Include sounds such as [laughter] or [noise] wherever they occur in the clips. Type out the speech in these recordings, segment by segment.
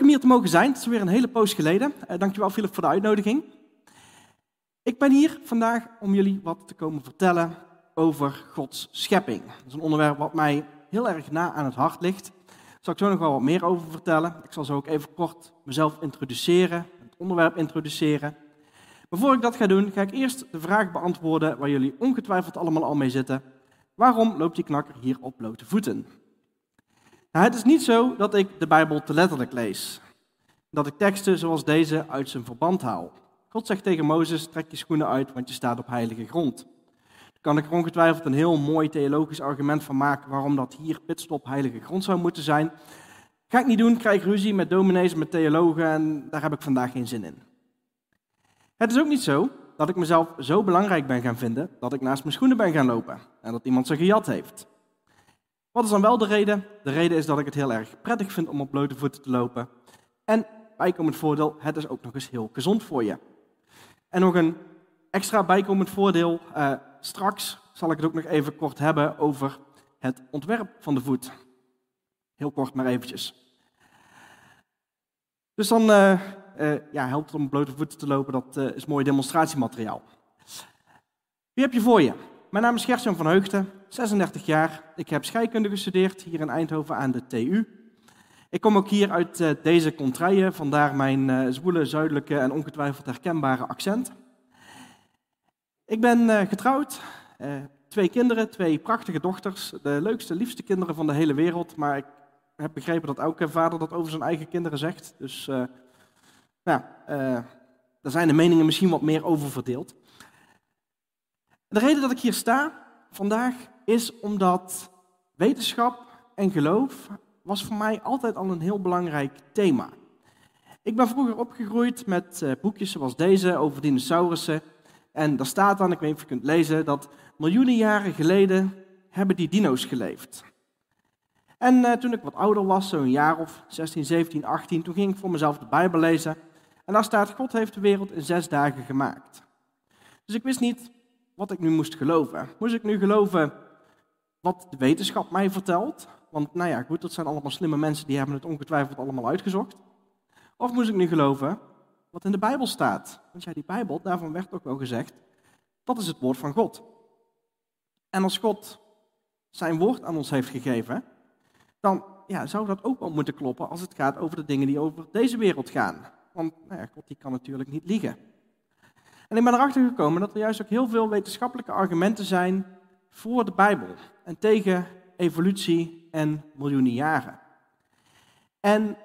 Leuk om hier te mogen zijn. Het is weer een hele poos geleden. Uh, dankjewel Philip voor de uitnodiging. Ik ben hier vandaag om jullie wat te komen vertellen over Gods schepping. Dat is een onderwerp wat mij heel erg na aan het hart ligt. Daar zal ik zo nog wel wat meer over vertellen. Ik zal zo ook even kort mezelf introduceren, het onderwerp introduceren. Maar voor ik dat ga doen, ga ik eerst de vraag beantwoorden waar jullie ongetwijfeld allemaal al mee zitten. Waarom loopt die knakker hier op blote voeten? Nou, het is niet zo dat ik de Bijbel te letterlijk lees. Dat ik teksten zoals deze uit zijn verband haal. God zegt tegen Mozes, trek je schoenen uit, want je staat op heilige grond. Daar kan ik er ongetwijfeld een heel mooi theologisch argument van maken waarom dat hier pitstop heilige grond zou moeten zijn. Ga ik niet doen, krijg ruzie met dominees, met theologen en daar heb ik vandaag geen zin in. Het is ook niet zo dat ik mezelf zo belangrijk ben gaan vinden dat ik naast mijn schoenen ben gaan lopen en dat iemand ze gejat heeft. Wat is dan wel de reden? De reden is dat ik het heel erg prettig vind om op blote voeten te lopen. En bijkomend voordeel, het is ook nog eens heel gezond voor je. En nog een extra bijkomend voordeel, uh, straks zal ik het ook nog even kort hebben over het ontwerp van de voet. Heel kort maar eventjes. Dus dan uh, uh, ja, helpt het om op blote voeten te lopen, dat is mooi demonstratiemateriaal. Wie heb je voor je? Mijn naam is Gertjan van Heugten, 36 jaar. Ik heb scheikunde gestudeerd hier in Eindhoven aan de TU. Ik kom ook hier uit uh, deze contraille, vandaar mijn uh, zwoele, zuidelijke en ongetwijfeld herkenbare accent. Ik ben uh, getrouwd, twee kinderen, twee prachtige dochters, de leukste, liefste kinderen van de hele wereld. Maar ik heb begrepen dat elke vader dat over zijn eigen kinderen zegt. Dus nou, daar zijn de meningen misschien wat meer over verdeeld. De reden dat ik hier sta vandaag is omdat wetenschap en geloof was voor mij altijd al een heel belangrijk thema. Ik ben vroeger opgegroeid met uh, boekjes zoals deze over dinosaurussen. En daar staat dan, ik weet niet of je kunt lezen, dat miljoenen jaren geleden hebben die dino's geleefd. En uh, toen ik wat ouder was, zo'n jaar of 16, 17, 18, toen ging ik voor mezelf de Bijbel lezen. En daar staat, God heeft de wereld in zes dagen gemaakt. Dus ik wist niet wat ik nu moest geloven. Moest ik nu geloven wat de wetenschap mij vertelt? Want nou ja, goed, dat zijn allemaal slimme mensen, die hebben het ongetwijfeld allemaal uitgezocht. Of moest ik nu geloven wat in de Bijbel staat? Want ja, die Bijbel, daarvan werd ook wel gezegd, dat is het woord van God. En als God zijn woord aan ons heeft gegeven, dan ja, zou dat ook wel moeten kloppen als het gaat over de dingen die over deze wereld gaan. Want nou ja, God die kan natuurlijk niet liegen. En ik ben erachter gekomen dat er juist ook heel veel wetenschappelijke argumenten zijn voor de Bijbel en tegen evolutie en miljoenen jaren. En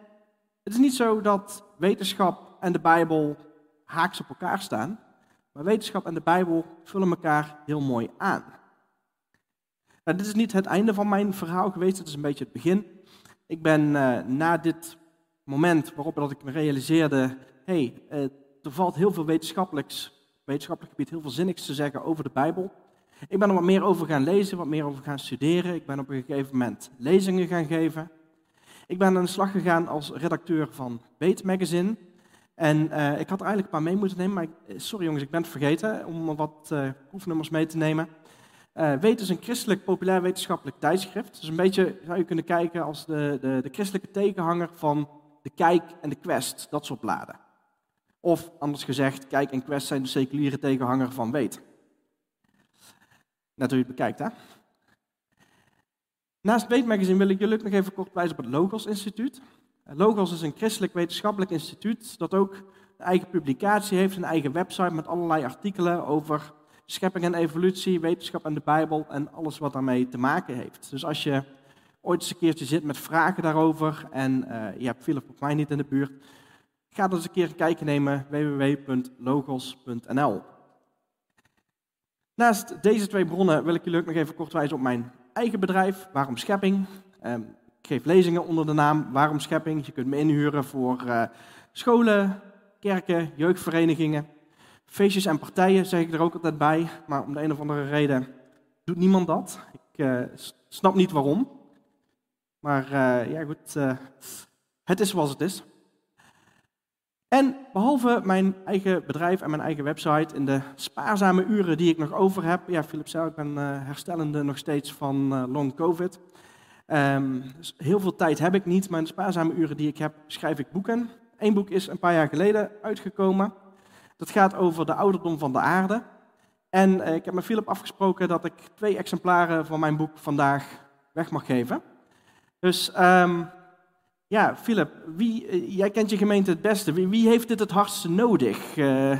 het is niet zo dat wetenschap en de Bijbel haaks op elkaar staan, maar wetenschap en de Bijbel vullen elkaar heel mooi aan. Nou, dit is niet het einde van mijn verhaal geweest, het is een beetje het begin. Ik ben uh, na dit moment waarop dat ik me realiseerde, hé, hey, uh, er valt heel veel wetenschappelijks wetenschappelijk gebied heel veel zinnigs te zeggen over de Bijbel. Ik ben er wat meer over gaan lezen, wat meer over gaan studeren. Ik ben op een gegeven moment lezingen gaan geven. Ik ben aan de slag gegaan als redacteur van Beet Magazine. En uh, ik had er eigenlijk een paar mee moeten nemen, maar ik, eh, sorry jongens, ik ben het vergeten om wat uh, proefnummers mee te nemen. Uh, Weet is een christelijk populair wetenschappelijk tijdschrift. Dus een beetje zou je kunnen kijken als de, de, de christelijke tegenhanger van de Kijk en de Quest, dat soort bladen. Of anders gezegd, Kijk en Quest zijn de seculiere tegenhanger van Weet. Net hoe je het bekijkt, hè? Naast Weet Magazine wil ik jullie nog even kort wijzen op het Logos Instituut. Logos is een christelijk wetenschappelijk instituut dat ook een eigen publicatie heeft, een eigen website met allerlei artikelen over schepping en evolutie, wetenschap en de Bijbel en alles wat daarmee te maken heeft. Dus als je ooit eens een keertje zit met vragen daarover en uh, je hebt Philip of mij niet in de buurt, Ga dus een keer een kijkje nemen, www.logos.nl. Naast deze twee bronnen wil ik jullie ook nog even kort wijzen op mijn eigen bedrijf, Waarom Schepping. Ehm, ik geef lezingen onder de naam Waarom Schepping. Je kunt me inhuren voor uh, scholen, kerken, jeugdverenigingen, feestjes en partijen, zeg ik er ook altijd bij. Maar om de een of andere reden doet niemand dat. Ik uh, snap niet waarom. Maar uh, ja goed, het is zoals het is. En behalve mijn eigen bedrijf en mijn eigen website, in de spaarzame uren die ik nog over heb, ja, Philip zei, ik ben uh, herstellende nog steeds van uh, long covid. Ehm, dus heel veel tijd heb ik niet, maar in de spaarzame uren die ik heb, schrijf ik boeken. Eén boek is een paar jaar geleden uitgekomen. Dat gaat over de ouderdom van de aarde. En eh, ik heb met Philip afgesproken dat ik twee exemplaren van mijn boek vandaag weg mag geven. Dus um, ja, Philip, wie, eh, jij kent je gemeente het beste. Wie, wie heeft dit het hardste nodig? Uh,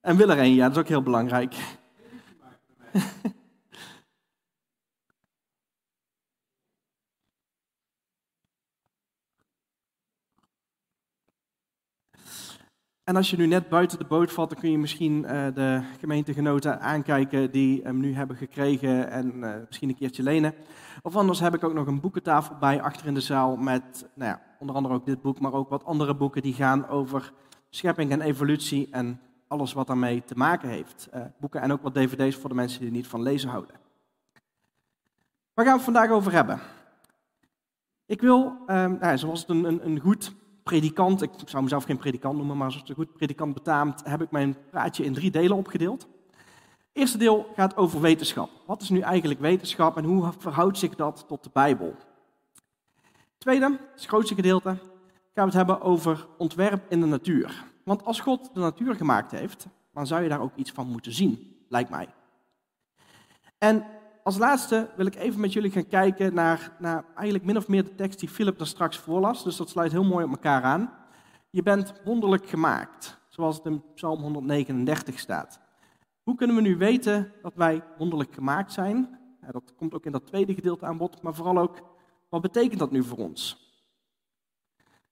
en wil er een, ja, dat is ook heel belangrijk. En als je nu net buiten de boot valt, dan kun je misschien uh, de gemeentegenoten aankijken die hem nu hebben gekregen en uh, misschien een keertje lenen. Of anders heb ik ook nog een boekentafel bij achter in de zaal met nou ja, onder andere ook dit boek, maar ook wat andere boeken die gaan over schepping en evolutie en alles wat daarmee te maken heeft. Uh, boeken en ook wat dvd's voor de mensen die niet van lezen houden. Waar gaan we het vandaag over hebben? Ik wil, um, nou, zoals het een, een, een goed predikant, ik zou mezelf geen predikant noemen, maar zoals een goed predikant betaamt, heb ik mijn praatje in drie delen opgedeeld. Het eerste deel gaat over wetenschap. Wat is nu eigenlijk wetenschap en hoe verhoudt zich dat tot de Bijbel? Tweede, het grootste gedeelte, gaan we het hebben over ontwerp in de natuur. Want als God de natuur gemaakt heeft, dan zou je daar ook iets van moeten zien, lijkt mij. En als laatste wil ik even met jullie gaan kijken naar, naar eigenlijk min of meer de tekst die Philip daar straks voorlas. Dus dat sluit heel mooi op elkaar aan. Je bent wonderlijk gemaakt, zoals het in Psalm 139 staat. Hoe kunnen we nu weten dat wij wonderlijk gemaakt zijn? Dat komt ook in dat tweede gedeelte aan bod, maar vooral ook, wat betekent dat nu voor ons?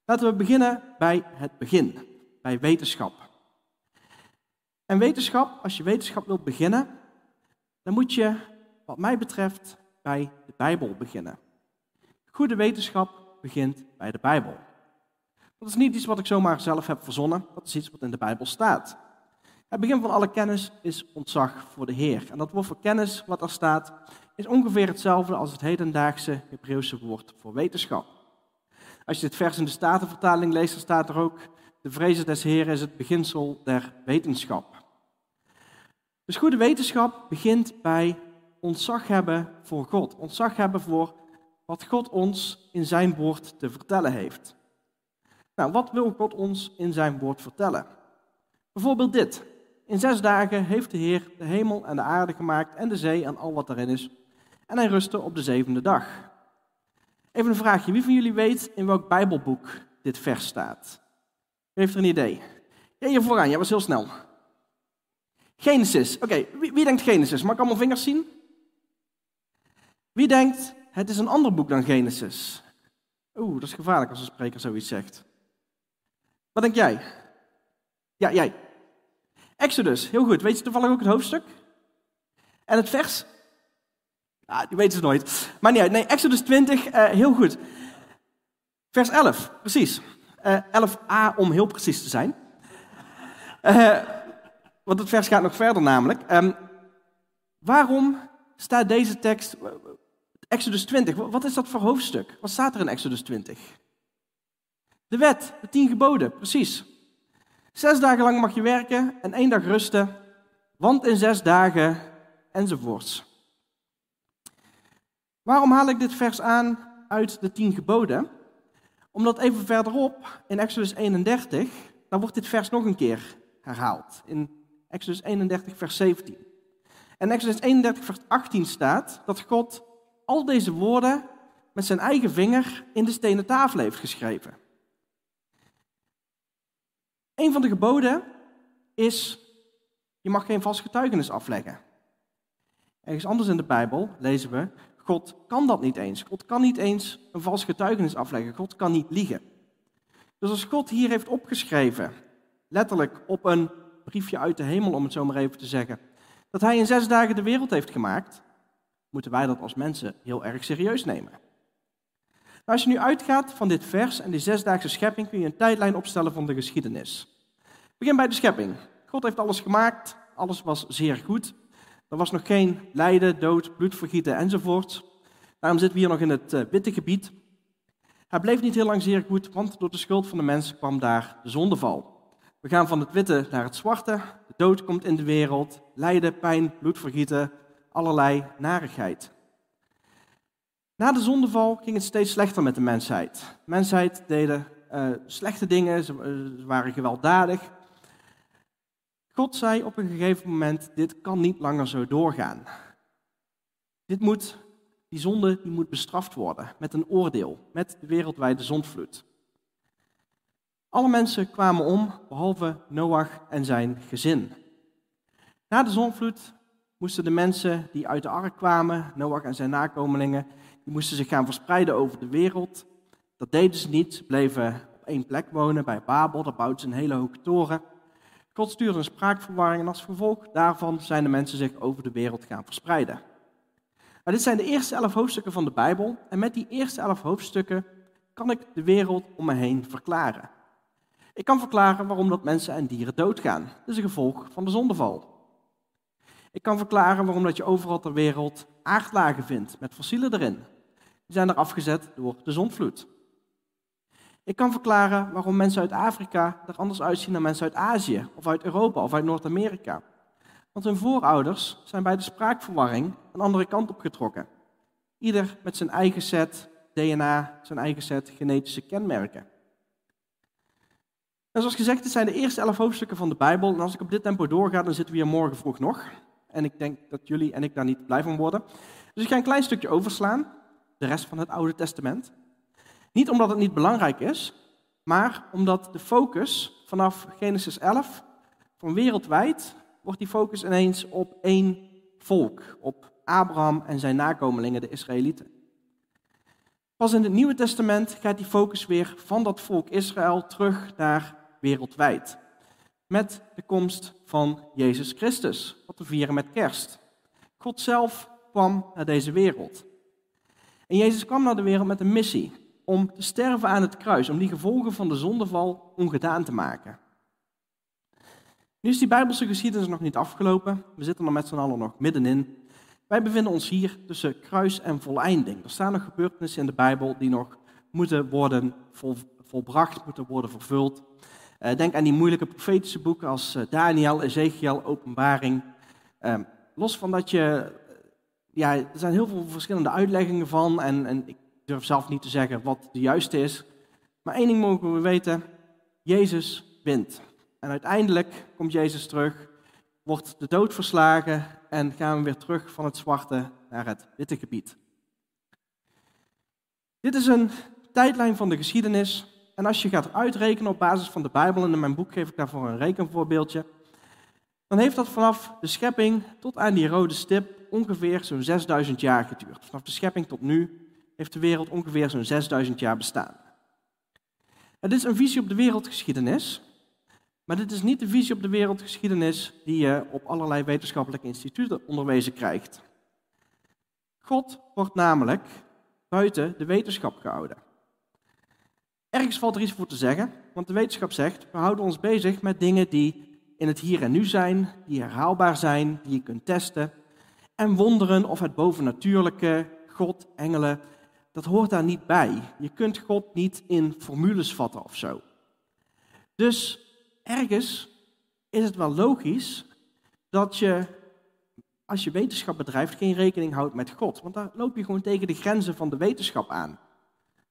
Laten we beginnen bij het begin, bij wetenschap. En wetenschap, als je wetenschap wilt beginnen, dan moet je wat mij betreft, bij de Bijbel beginnen. Goede wetenschap begint bij de Bijbel. Dat is niet iets wat ik zomaar zelf heb verzonnen, dat is iets wat in de Bijbel staat. Het begin van alle kennis is ontzag voor de Heer. En dat woord voor kennis, wat er staat, is ongeveer hetzelfde als het hedendaagse Hebreeuwse woord voor wetenschap. Als je dit vers in de Statenvertaling leest, dan staat er ook: De vrezen des Heeren is het beginsel der wetenschap. Dus goede wetenschap begint bij ontzag hebben voor God. Ontzag hebben voor wat God ons in zijn woord te vertellen heeft. Nou, wat wil God ons in zijn woord vertellen? Bijvoorbeeld dit. In zes dagen heeft de Heer de hemel en de aarde gemaakt en de zee en al wat erin is. En hij rustte op de zevende dag. Even een vraagje. Wie van jullie weet in welk Bijbelboek dit vers staat? Wie heeft er een idee? Ja, hier vooraan. Jij was heel snel. Genesis. Oké, wie, wie denkt Genesis? Mag ik allemaal vingers zien? Wie denkt, het is een ander boek dan Genesis? Oeh, dat is gevaarlijk als een spreker zoiets zegt. Wat denk jij? Ja, jij. Exodus, heel goed. Weet je toevallig ook het hoofdstuk? En het vers? Ja, die weten ze nooit. Maar niet. Nee, Exodus 20, uh, eh, heel goed. Vers 11, precies. Uh, eh, 11a om heel precies te zijn. Uh, want het vers gaat nog verder namelijk. Um, waarom staat deze tekst, Exodus 20, wat is dat voor hoofdstuk? Wat staat er in Exodus 20? De wet, de tien geboden, precies. Zes dagen lang mag je werken en één dag rusten, want in zes dagen enzovoorts. Waarom haal ik dit vers aan uit de tien geboden? Omdat even verderop, in Exodus 31, dan wordt dit vers nog een keer herhaald. In Exodus 31, vers 17. En Exodus 31, vers 18 staat dat God al deze woorden met zijn eigen vinger in de stenen tafel heeft geschreven. Een van de geboden is, je mag geen vals getuigenis afleggen. Ergens anders in de Bijbel lezen we, God kan dat niet eens. God kan niet eens een vals getuigenis afleggen. God kan niet liegen. Dus als God hier heeft opgeschreven, letterlijk op een briefje uit de hemel, om het zo maar even te zeggen, dat hij in zes dagen de wereld heeft gemaakt, moeten wij dat als mensen heel erg serieus nemen. Nou, als je nu uitgaat van dit vers en die zesdaagse schepping, kun je een tijdlijn opstellen van de geschiedenis. Begin bij de schepping. God heeft alles gemaakt, alles was zeer goed. Er was nog geen lijden, dood, bloedvergieten enzovoort. Daarom zitten we hier nog in het eh, witte gebied. Hij bleef niet heel lang zeer goed, want door de schuld van de mensen kwam daar de zondeval. We gaan van het witte naar het zwarte. De dood komt in de wereld. Lijden, pijn, bloedvergieten, allerlei narigheid. Na de zondeval ging het steeds slechter met de mensheid. De mensheid deden uh, slechte dingen, ze, ze waren gewelddadig. God zei op een gegeven moment: Dit kan niet langer zo doorgaan. Dit moet, die zonde die moet bestraft worden met een oordeel, met de wereldwijde zondvloed. Alle mensen kwamen om, behalve Noach en zijn gezin. Na de zondvloed moesten de mensen die uit de ark kwamen, Noach en zijn nakomelingen, die moesten zich gaan verspreiden over de wereld. Dat deden ze niet, bleven op één plek wonen bij Babel, daar bouwden ze een hele hoge toren. God stuurde een spraakverwarring en als gevolg daarvan zijn de mensen zich over de wereld gaan verspreiden. Maar dit zijn de eerste elf hoofdstukken van de Bijbel en met die eerste elf hoofdstukken kan ik de wereld om me heen verklaren. Ik kan verklaren waarom dat mensen en dieren doodgaan. Dat is een gevolg van de zondeval. Ik kan verklaren waarom dat je overal ter wereld aardlagen vindt met fossielen erin. Die zijn er afgezet door de zondvloed. Ik kan verklaren waarom mensen uit Afrika er anders uitzien dan mensen uit Azië, of uit Europa, of uit Noord-Amerika. Want hun voorouders zijn bij de spraakverwarring een andere kant op getrokken. Ieder met zijn eigen set DNA, zijn eigen set genetische kenmerken. En zoals gezegd, dit zijn de eerste elf hoofdstukken van de Bijbel. En als ik op dit tempo doorga, dan zitten we hier morgen vroeg nog. En ik denk dat jullie en ik daar niet blij van worden. Dus ik ga een klein stukje overslaan, de rest van het Oude Testament. Niet omdat het niet belangrijk is, maar omdat de focus vanaf Genesis 11, van wereldwijd, wordt die focus ineens op één volk, op Abraham en zijn nakomelingen, de Israëlieten. Pas in het Nieuwe Testament gaat die focus weer van dat volk Israël terug naar wereldwijd. Met de komst van Jezus Christus, wat we vieren met kerst. God zelf kwam naar deze wereld. En Jezus kwam naar de wereld met een missie om te sterven aan het kruis, om die gevolgen van de zondeval ongedaan te maken. Nu is die Bijbelse geschiedenis nog niet afgelopen. We zitten er met z'n allen nog middenin. Wij bevinden ons hier tussen kruis en voleinding. Er staan nog gebeurtenissen in de Bijbel die nog moeten worden vol, volbracht, moeten worden vervuld. Uh, denk aan die moeilijke profetische boeken als uh, Daniel, Ezekiel, Openbaring. Uh, los van dat je, ja, er zijn heel veel verschillende uitleggingen van en, en ik durf zelf niet te zeggen wat de juiste is. Maar één ding mogen we weten, Jezus wint. En uiteindelijk komt Jezus terug, wordt de dood verslagen en gaan we weer terug van het zwarte naar het witte gebied. Dit is een tijdlijn van de geschiedenis. En als je gaat uitrekenen op basis van de Bijbel, en in mijn boek geef ik daarvoor een rekenvoorbeeldje, dan heeft dat vanaf de schepping tot aan die rode stip ongeveer zo'n 6000 jaar geduurd. Vanaf de schepping tot nu heeft de wereld ongeveer zo'n 6000 jaar bestaan. Het is een visie op de wereldgeschiedenis, maar dit is niet de visie op de wereldgeschiedenis die je op allerlei wetenschappelijke instituten onderwezen krijgt. God wordt namelijk buiten de wetenschap gehouden. Ergens valt er iets voor te zeggen, want de wetenschap zegt, we houden ons bezig met dingen die in het hier en nu zijn, die herhaalbaar zijn, die je kunt testen. En wonderen of het bovennatuurlijke, God, engelen, dat hoort daar niet bij. Je kunt God niet in formules vatten of zo. Dus ergens is het wel logisch dat je, als je wetenschap bedrijft, geen rekening houdt met God. Want daar loop je gewoon tegen de grenzen van de wetenschap aan.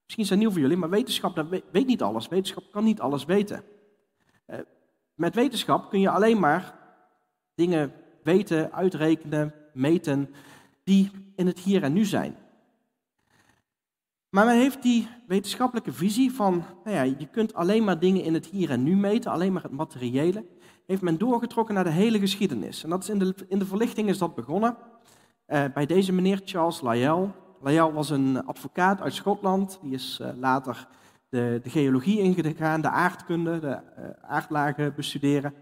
Misschien is dat nieuw voor jullie, maar wetenschap weet niet alles. Wetenschap kan niet alles weten. Eh, met wetenschap kun je alleen maar dingen weten, uitrekenen, meten, die in het hier en nu zijn. Maar men heeft die wetenschappelijke visie van, nou ja, je kunt alleen maar dingen in het hier en nu meten, alleen maar het materiële, heeft men doorgetrokken naar de hele geschiedenis. En dat is in de, in de verlichting is dat begonnen uh, bij deze meneer Charles Lyell. Lyell was een advocaat uit Schotland, die is uh, later de, de, geologie ingegaan, de aardkunde, de uh, aardlagen bestuderen.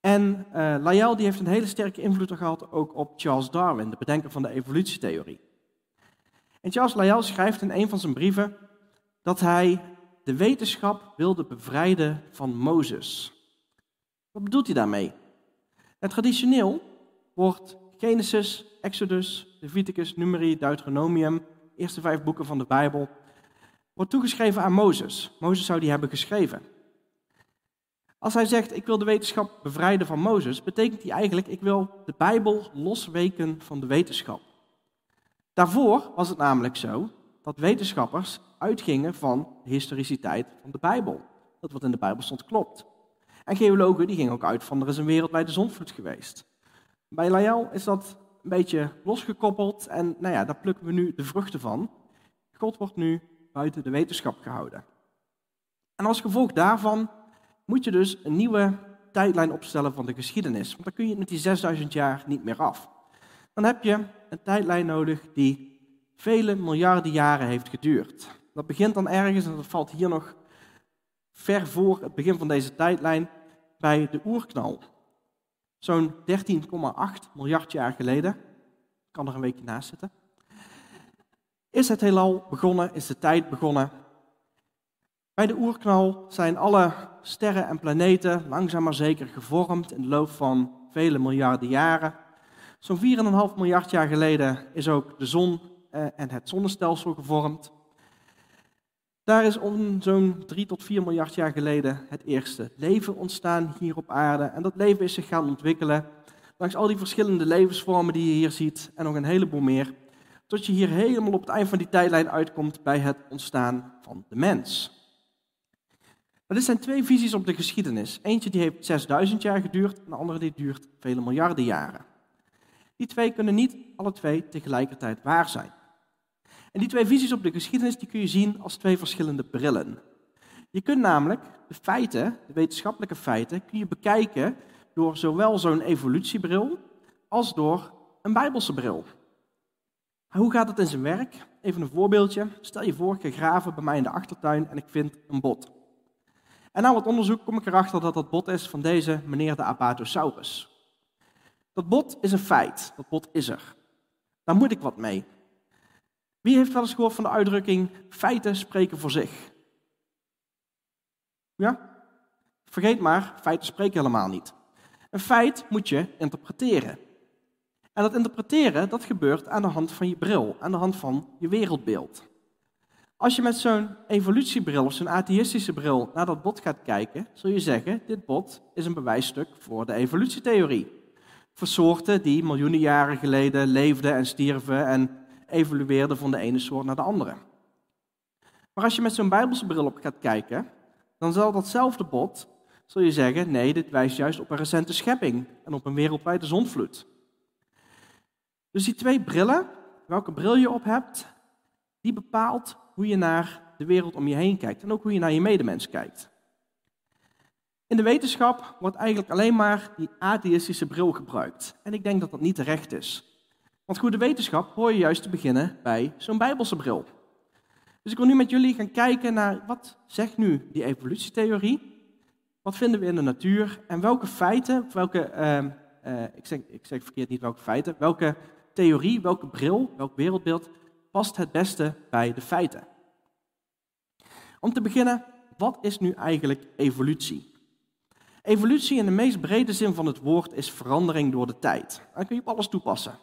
En Lyell die heeft een hele sterke invloed gehad ook op Charles Darwin, de bedenker van de evolutietheorie. En Charles Lyell schrijft in een van zijn brieven dat hij de wetenschap wilde bevrijden van Mozes. Wat bedoelt hij daarmee? En traditioneel wordt Genesis, Exodus, Leviticus, Numeri, Deuteronomium, de eerste vijf boeken van de Bijbel, wordt toegeschreven aan Mozes. Mozes zou die hebben geschreven. Als hij zegt, ik wil de wetenschap bevrijden van Mozes, betekent hij eigenlijk, ik wil de Bijbel losweken van de wetenschap. Daarvoor was het namelijk zo dat wetenschappers uitgingen van de historiciteit van de Bijbel. Dat wat in de Bijbel stond klopt. En geologen die gingen ook uit van er is een wereldwijde zonvloed geweest. Bij Lyell is dat een beetje losgekoppeld en nou ja, daar plukken we nu de vruchten van. God wordt nu buiten de wetenschap gehouden. En als gevolg daarvan moet je dus een nieuwe tijdlijn opstellen van de geschiedenis. Want dan kun je met die 6000 jaar niet meer af. Dan heb je een tijdlijn nodig die vele miljarden jaren heeft geduurd. Dat begint dan ergens, en dat valt hier nog ver voor het begin van deze tijdlijn, bij de oerknal. Zo'n 13,8 miljard jaar geleden, kan er een weekje naast zitten, is het heelal begonnen, is de tijd begonnen. Bij de oerknal zijn alle sterren en planeten langzaam maar zeker gevormd in de loop van vele miljarden jaren. Zo'n 4,5 miljard jaar geleden is ook de zon eh, en het zonnestelsel gevormd. Daar is om zo'n 3 tot 4 miljard jaar geleden het eerste leven ontstaan hier op aarde. En dat leven is zich gaan ontwikkelen langs al die verschillende levensvormen die je hier ziet en nog een heleboel meer. Tot je hier helemaal op het eind van die tijdlijn uitkomt bij het ontstaan van de mens. Maar dit zijn twee visies op de geschiedenis. Eentje die heeft 6000 jaar geduurd en de andere die duurt vele miljarden jaren. Die twee kunnen niet alle twee tegelijkertijd waar zijn. En die twee visies op de geschiedenis die kun je zien als twee verschillende brillen. Je kunt namelijk de feiten, de wetenschappelijke feiten, kun je bekijken door zowel zo'n evolutiebril als door een bijbelse bril. Hoe gaat het in zijn werk? Even een voorbeeldje. Stel je voor, ik ga graven bij mij in de achtertuin en ik vind een bot. En na wat onderzoek kom ik erachter dat dat bot is van deze meneer de Apatosaurus. Dat bot is een feit, dat bot is er. Daar moet ik wat mee. Wie heeft wel eens gehoord van de uitdrukking feiten spreken voor zich? Ja? Vergeet maar, feiten spreken helemaal niet. Een feit moet je interpreteren. En dat interpreteren, dat gebeurt aan de hand van je bril, aan de hand van je wereldbeeld. Als je met zo'n evolutiebril of zo'n atheïstische bril naar dat bot gaat kijken, zul je zeggen, dit bot is een bewijsstuk voor de evolutietheorie. Voor soorten die miljoenen jaren geleden leefden en stierven en evolueerden van de ene soort naar de andere. Maar als je met zo'n bijbelse bril op gaat kijken, dan zal datzelfde bot, zul je zeggen, nee, dit wijst juist op een recente schepping en op een wereldwijde zonvloed. Dus die twee brillen, welke bril je op hebt, die bepaalt hoe je naar de wereld om je heen kijkt en ook hoe je naar je medemens kijkt. In de wetenschap wordt eigenlijk alleen maar die atheïstische bril gebruikt. En ik denk dat dat niet terecht is. Want goede wetenschap hoor je juist te beginnen bij zo'n bijbelse bril. Dus ik wil nu met jullie gaan kijken naar wat zegt nu die evolutietheorie? Wat vinden we in de natuur? En welke feiten, welke, uh, uh, ik, zeg, ik zeg verkeerd niet welke feiten, welke theorie, welke bril, welk wereldbeeld past het beste bij de feiten? Om te beginnen, wat is nu eigenlijk evolutie? Evolutie in de meest brede zin van het woord is verandering door de tijd. Dat kun je op alles toepassen.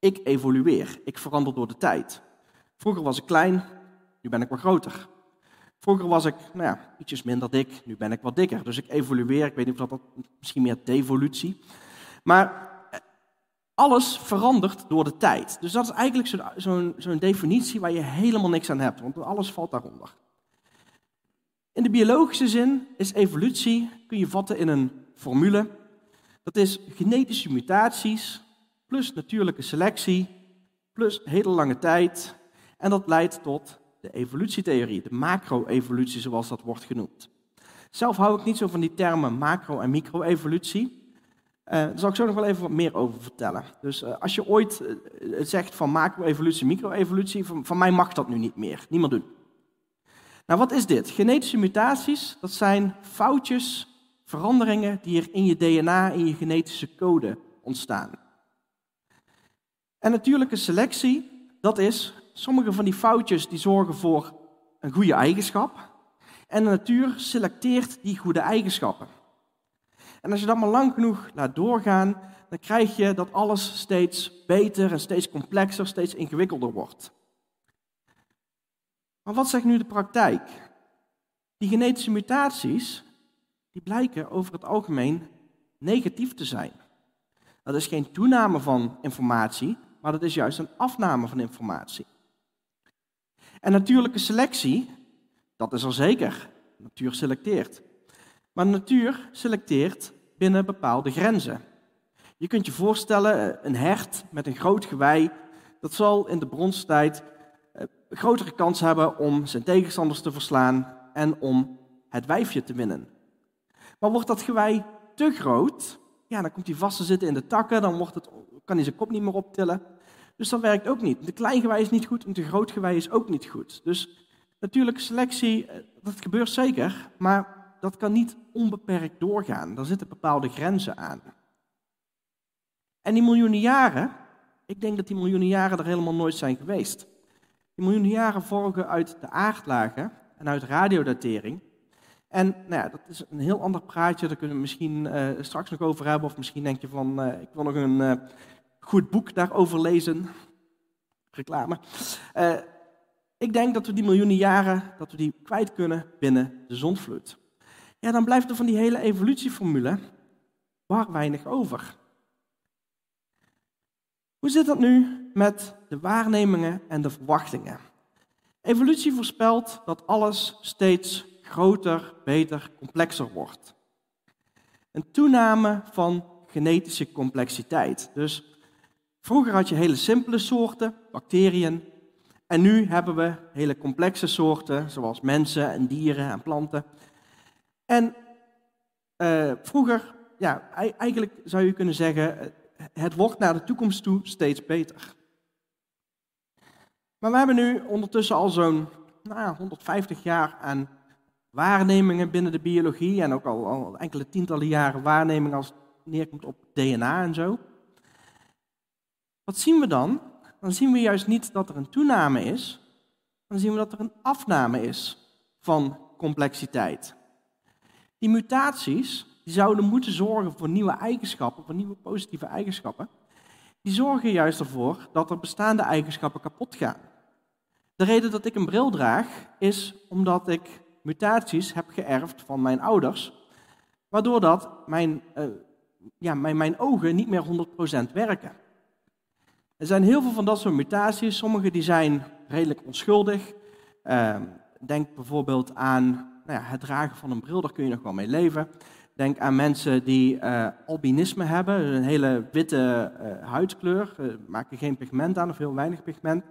Ik evolueer, ik verander door de tijd. Vroeger was ik klein, nu ben ik wat groter. Vroeger was ik, nou ja, ietsjes minder dik, nu ben ik wat dikker. Dus ik evolueer, ik weet niet of dat, misschien meer devolutie. Maar eh, alles verandert door de tijd. Dus dat is eigenlijk zo'n zo definitie waar je helemaal niks aan hebt, want alles valt daaronder. In de biologische zin is evolutie, kun je vatten in een formule. Dat is genetische mutaties plus natuurlijke selectie plus hele lange tijd. En dat leidt tot de evolutietheorie, de macro-evolutie zoals dat wordt genoemd. Zelf hou ik niet zo van die termen macro- en micro-evolutie. Uh, daar zal ik zo nog wel even wat meer over vertellen. Dus uh, als je ooit uh, zegt van macro-evolutie, micro-evolutie, van, van mij mag dat nu niet meer. Niemand doen. Nou, wat is dit? Genetische mutaties, dat zijn foutjes, veranderingen die er in je DNA, in je genetische code ontstaan. En natuurlijke selectie, dat is sommige van die foutjes die zorgen voor een goede eigenschap. En de natuur selecteert die goede eigenschappen. En als je dat maar lang genoeg laat doorgaan, dan krijg je dat alles steeds beter en steeds complexer, steeds ingewikkelder wordt. Maar wat zegt nu de praktijk? Die genetische mutaties, die blijken over het algemeen negatief te zijn. Dat is geen toename van informatie, maar dat is juist een afname van informatie. En natuurlijke selectie, dat is er zeker. Natuur selecteert. Maar natuur selecteert binnen bepaalde grenzen. Je kunt je voorstellen, een hert met een groot gewei, dat zal in de bronstijd eh, grotere kans hebben om zijn tegenstanders te verslaan en om het wijfje te winnen. Maar wordt dat gewei te groot, ja, dan komt hij vast te zitten in de takken, dan wordt het, kan hij zijn kop niet meer optillen. Dus dat werkt ook niet. De klein gewei is niet goed en de groot gewei is ook niet goed. Dus natuurlijke selectie, eh, dat gebeurt zeker, maar dat kan niet onbeperkt doorgaan. Daar zitten bepaalde grenzen aan. En die miljoenen jaren, ik denk dat die miljoenen jaren er helemaal nooit zijn geweest. Die miljoenen jaren volgen uit de aardlagen en uit radiodatering. En nou ja, dat is een heel ander praatje, daar kunnen we misschien uh, straks nog over hebben. Of misschien denk je van, uh, ik wil nog een goed boek daarover lezen. Reclame. ik denk dat we die miljoenen jaren, dat we die kwijt kunnen binnen de zondvloed. Ja, dan blijft er van die hele evolutieformule waar weinig over. Hoe zit dat nu met de waarnemingen en de verwachtingen? Evolutie voorspelt dat alles steeds groter, beter, complexer wordt. Een toename van genetische complexiteit. Dus vroeger had je hele simpele soorten, bacteriën, en nu hebben we hele complexe soorten, zoals mensen en dieren en planten. En uh, vroeger, ja, eigenlijk zou je kunnen zeggen, het wordt naar de toekomst toe steeds beter. Maar we hebben nu ondertussen al zo'n nou, 150 jaar aan waarnemingen binnen de biologie en ook al, al, enkele tientallen jaren waarnemingen als het neerkomt op DNA en zo. Wat zien we dan? Dan zien we juist niet dat er een toename is, dan zien we dat er een afname is van complexiteit. Die mutaties die zouden moeten zorgen voor nieuwe eigenschappen, voor nieuwe positieve eigenschappen, die zorgen juist ervoor dat er bestaande eigenschappen kapot gaan. De reden dat ik een bril draag is omdat ik mutaties heb geërfd van mijn ouders, waardoor dat mijn, uh, ja, mijn, mijn ogen niet meer 100% werken. Er zijn heel veel van dat soort mutaties. Sommige die zijn redelijk onschuldig. Uh, denk bijvoorbeeld aan nou ja, het dragen van een bril, daar kun je nog wel mee leven. Denk aan mensen die uh, albinisme hebben, een hele witte uh, huidskleur, uh, maken geen pigment aan of heel weinig pigment.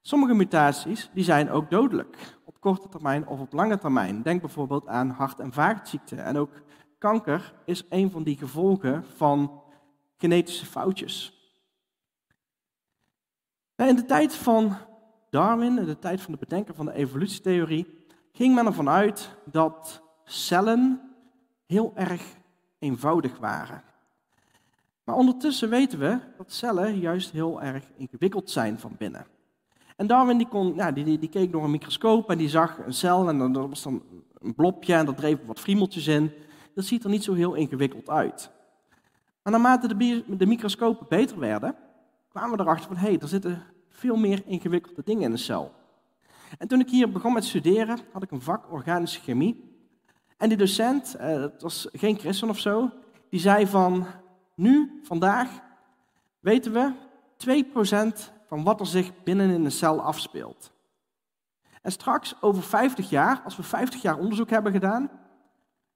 Sommige mutaties die zijn ook dodelijk, op korte termijn of op lange termijn. Denk bijvoorbeeld aan hart- en vaatziekten. En ook kanker is een van die gevolgen van genetische foutjes. In de tijd van Darwin, in de tijd van de bedenker van de evolutietheorie, ging men ervan uit dat cellen heel erg eenvoudig waren. Maar ondertussen weten we dat cellen juist heel erg ingewikkeld zijn van binnen. En Darwin die, kon, ja, die, die, keek door een microscoop en die zag een cel en er was dan een blopje en daar dreven wat friemeltjes in. Dat ziet er niet zo heel ingewikkeld uit. Maar naarmate de, de microscopen beter werden, kwamen we erachter van hé, hey, er zitten veel meer ingewikkelde dingen in een cel. En toen ik hier begon met studeren, had ik een vak organische chemie. En die docent, uh, het was geen christen of zo, die zei van nu, vandaag, weten we 2% van wat er zich binnen in een cel afspeelt. En straks, over 50 jaar, als we 50 jaar onderzoek hebben gedaan,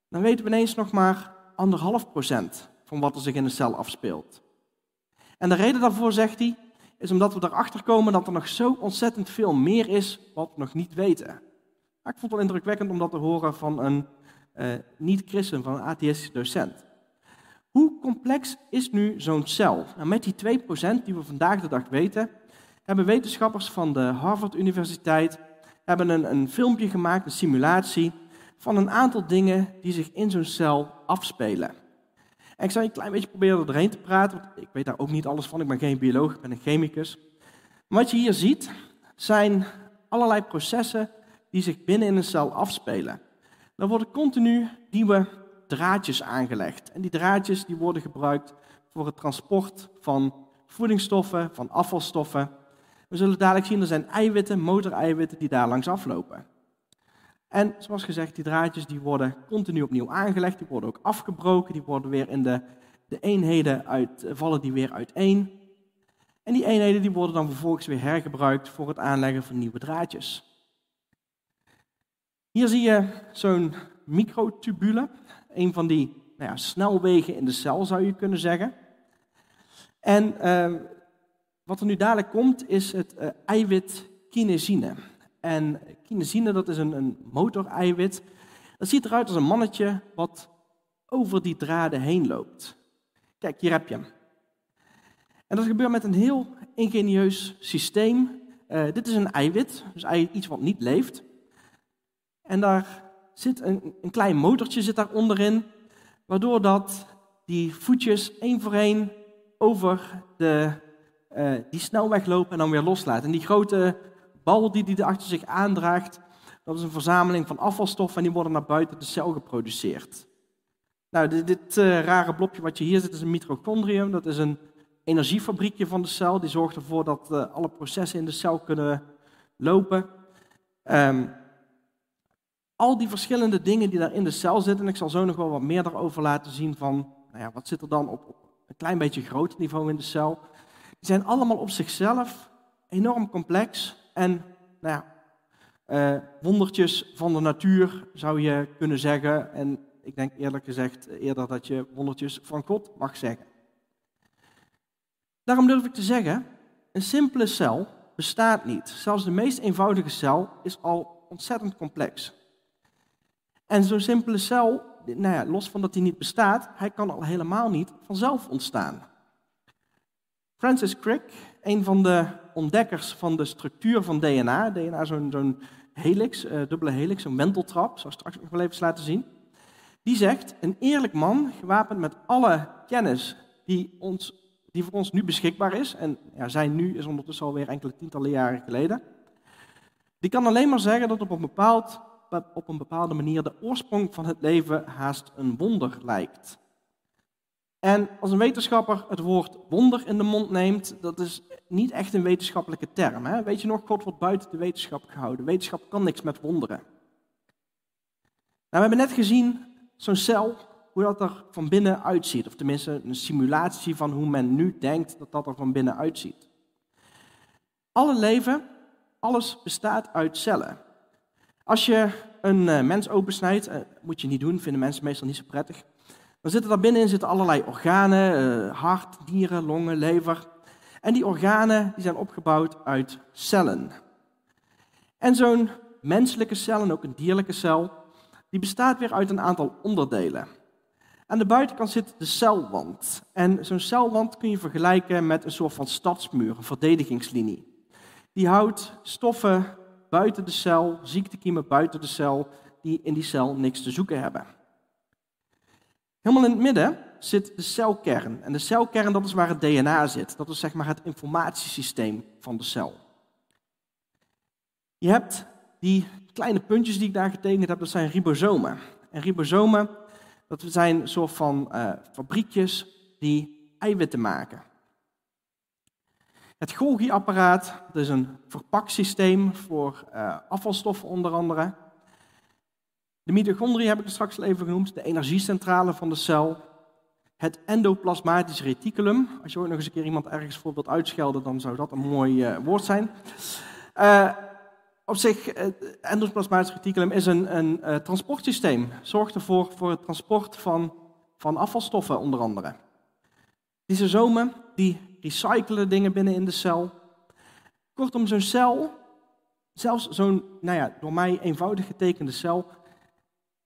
dan weten we ineens nog maar anderhalf procent van wat er zich in een cel afspeelt. En de reden daarvoor, zegt hij, is omdat we erachter komen dat er nog zo ontzettend veel meer is wat we nog niet weten. ik vond het wel indrukwekkend om dat te horen van een uh, niet-christen, van een atheïstische docent. Hoe complex is nu zo'n cel? Nou, met die 2% die we vandaag de dag weten, hebben wetenschappers van de Harvard Universiteit hebben een, een filmpje gemaakt, een simulatie, van een aantal dingen die zich in zo'n cel afspelen. Ik zal je een klein beetje proberen er doorheen te praten, want ik weet daar ook niet alles van. Ik ben geen bioloog, ik ben een chemicus. Maar wat je hier ziet, zijn allerlei processen die zich binnen in een cel afspelen. Er worden continu nieuwe draadjes aangelegd. En die draadjes die worden gebruikt voor het transport van voedingsstoffen, van afvalstoffen we zullen dadelijk zien, er zijn eiwitten, motoreiwitten, die daar langs aflopen. En zoals gezegd, die draadjes die worden continu opnieuw aangelegd, die worden ook afgebroken, die worden weer in de, de eenheden uit, vallen die weer uiteen. En die eenheden die worden dan vervolgens weer hergebruikt voor het aanleggen van nieuwe draadjes. Hier zie je zo'n microtubule, een van die nou ja, snelwegen in de cel zou je kunnen zeggen. En uh, wat er nu dadelijk komt is het uh, eiwit kinesine. En kinesine dat is een, een motoreiwit. Dat ziet eruit als een mannetje wat over die draden heen loopt. Kijk, hier heb je hem. En dat gebeurt met een heel ingenieus systeem. Uh, dit is een eiwit, dus iets wat niet leeft. En daar zit een, een klein motortje zit daar onderin, waardoor dat die voetjes één voor één over de, uh, die snelweg lopen en dan weer loslaat. En die grote bal die hij achter zich aandraagt, dat is een verzameling van afvalstoffen en die worden naar buiten de cel geproduceerd. Nou, dit, dit uh, rare blokje wat je hier ziet is een mitochondrium. Dat is een energiefabriekje van de cel. Die zorgt ervoor dat uh, alle processen in de cel kunnen lopen. Um, al die verschillende dingen die daar in de cel zitten, en ik zal zo nog wel wat meer daarover laten zien van, nou ja, wat zit er dan op, op een klein beetje groter niveau in de cel. Die zijn allemaal op zichzelf enorm complex en nou ja, uh, wondertjes van de natuur zou je kunnen zeggen. En ik denk eerlijk gezegd eerder dat je wondertjes van God mag zeggen. Daarom durf ik te zeggen, een simpele cel bestaat niet. Zelfs de meest eenvoudige cel is al ontzettend complex. En zo'n simpele cel, nou ja, los van dat hij niet bestaat, hij kan al helemaal niet vanzelf ontstaan. Francis Crick, een van de ontdekkers van de structuur van DNA, DNA zo'n helix, uh, dubbele helix, zo'n wenteltrap, ik straks nog wel even laten zien. Die zegt, een eerlijk man, gewapend met alle kennis die, ons, die voor ons nu beschikbaar is, en ja, zijn nu is ondertussen alweer enkele tientallen jaren geleden, die kan alleen maar zeggen dat op een bepaald op een bepaalde manier de oorsprong van het leven haast een wonder lijkt. En als een wetenschapper het woord wonder in de mond neemt, dat is niet echt een wetenschappelijke term. Hè? Weet je nog, God wordt buiten de wetenschap gehouden. Wetenschap kan niks met wonderen. Nou, we hebben net gezien, zo'n cel, hoe dat er van binnen uitziet. Of tenminste, een simulatie van hoe men nu denkt dat dat er van binnen uitziet. Alle leven, alles bestaat uit cellen. Als je een uh, mens opensnijdt, uh, moet je niet doen, vinden mensen meestal niet zo prettig. Dan zitten daar binnenin zitten allerlei organen, uh, hart, nieren, longen, lever. En die organen die zijn opgebouwd uit cellen. En zo'n menselijke cel en ook een dierlijke cel, die bestaat weer uit een aantal onderdelen. Aan de buitenkant zit de celwand. En zo'n celwand kun je vergelijken met een soort van stadsmuur, een verdedigingslinie. Die houdt stoffen buiten de cel, ziektekiemen buiten de cel, die in die cel niks te zoeken hebben. Helemaal in het midden zit de celkern. En de celkern, dat is waar het DNA zit. Dat is zeg maar het informatiesysteem van de cel. Je hebt die kleine puntjes die ik daar getekend heb, dat zijn ribosomen. En ribosomen, dat zijn een soort van uh, fabriekjes die eiwitten maken. Het Golgi-apparaat, dat is een verpaksysteem voor uh, afvalstoffen onder andere. De mitochondriën heb ik er straks al even genoemd, de energiecentrale van de cel. Het endoplasmatisch reticulum. Als je ook nog eens een keer iemand ergens voor wilt uitschelden, dan zou dat een mooi uh, woord zijn. Uh, op zich, het endoplasmatisch reticulum is een, een transportsysteem. Zorgt ervoor voor het transport van, van afvalstoffen onder andere. Lysosomen die recyclen dingen binnen in de cel. Kortom, zo'n cel, zelfs zo'n nou ja, door mij eenvoudig getekende cel,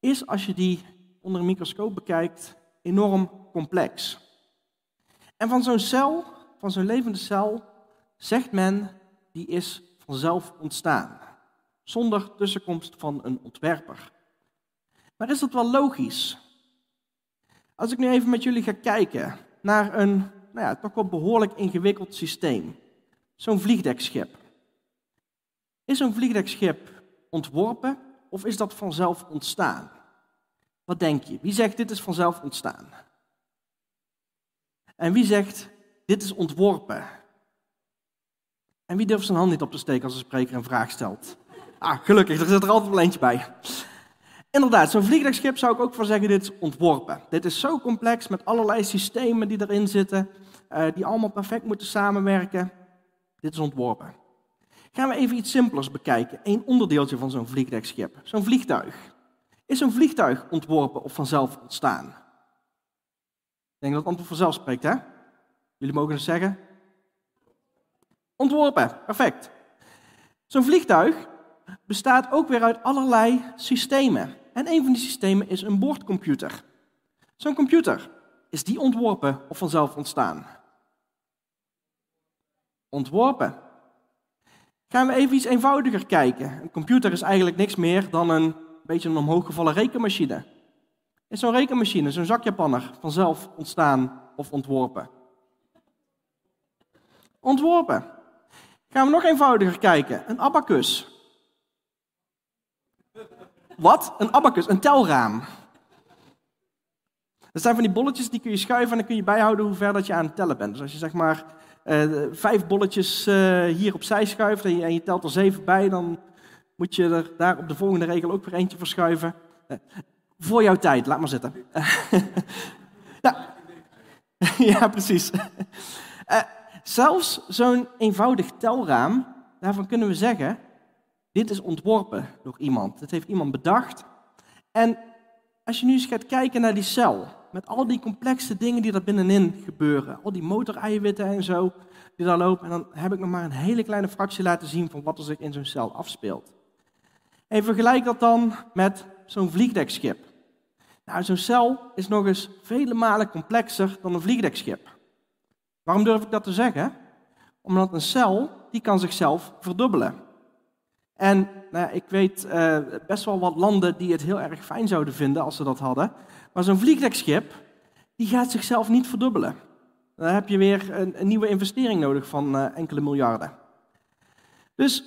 is als je die onder een microscoop bekijkt enorm complex. En van zo'n cel, van zo'n levende cel, zegt men die is vanzelf ontstaan, zonder tussenkomst van een ontwerper. Maar is dat wel logisch? Als ik nu even met jullie ga kijken naar een nou ja, toch wel behoorlijk ingewikkeld systeem. Zo'n vliegdekschip. Is zo'n vliegdekschip ontworpen of is dat vanzelf ontstaan? Wat denk je? Wie zegt dit is vanzelf ontstaan? En wie zegt dit is ontworpen? En wie durft zijn hand niet op te steken als een spreker een vraag stelt? Ah, gelukkig, er zit er altijd wel eentje bij. Inderdaad, zo'n vliegdekschip zou ik ook voor zeggen, dit is ontworpen. Dit is zo complex met allerlei systemen die erin zitten. eh, die allemaal perfect moeten samenwerken. Dit is ontworpen. Gaan we even iets simpelers bekijken. Eén onderdeeltje van zo'n vliegdekschip. Zo'n vliegtuig. Is zo'n vliegtuig ontworpen of vanzelf ontstaan? Ik denk dat het antwoord vanzelf spreekt, hè? Jullie mogen het zeggen. Ontworpen, perfect. Zo'n vliegtuig bestaat ook weer uit allerlei systemen. En een van die systemen is een boordcomputer. Zo'n computer, is die ontworpen of vanzelf ontstaan? Ontworpen. Gaan we even iets eenvoudiger kijken. Een computer is eigenlijk niks meer dan een beetje een omhooggevallen rekenmachine. Is zo'n rekenmachine, zo'n zakjapanner, vanzelf ontstaan of ontworpen? Ontworpen. Gaan we nog eenvoudiger kijken. Een abacus. Wat? Een abacus, een telraam. Dat zijn van die bolletjes die kun je schuiven en dan kun je bijhouden hoe ver dat je aan het tellen bent. Dus als je zeg maar uh, vijf bolletjes uh, hier opzij schuift en je, en je, telt er zeven bij, dan moet je er daar op de volgende regel ook weer eentje verschuiven. Uh, voor jouw tijd, laat maar zitten. [laughs] nou, [laughs] ja, precies. [laughs] zelfs zo'n eenvoudig telraam, daarvan kunnen we zeggen, dit is ontworpen door iemand. Dit heeft iemand bedacht. En als je nu eens gaat kijken naar die cel, met al die complexe dingen die er binnenin gebeuren, al die motoreiwitten en zo die daar lopen, en dan heb ik nog maar een hele kleine fractie laten zien van wat er zich in zo'n cel afspeelt. En vergelijk dat dan met zo'n vliegdekschip. Nou, zo'n cel is nog eens vele malen complexer dan een vliegdekschip. Waarom durf ik dat te zeggen? Omdat een cel, die kan zichzelf verdubbelen. En nou, ik weet uh, best wel wat landen die het heel erg fijn zouden vinden als ze dat hadden. Maar zo'n vliegdekschip, die gaat zichzelf niet verdubbelen. Dan heb je weer een, nieuwe investering nodig van uh, enkele miljarden. Dus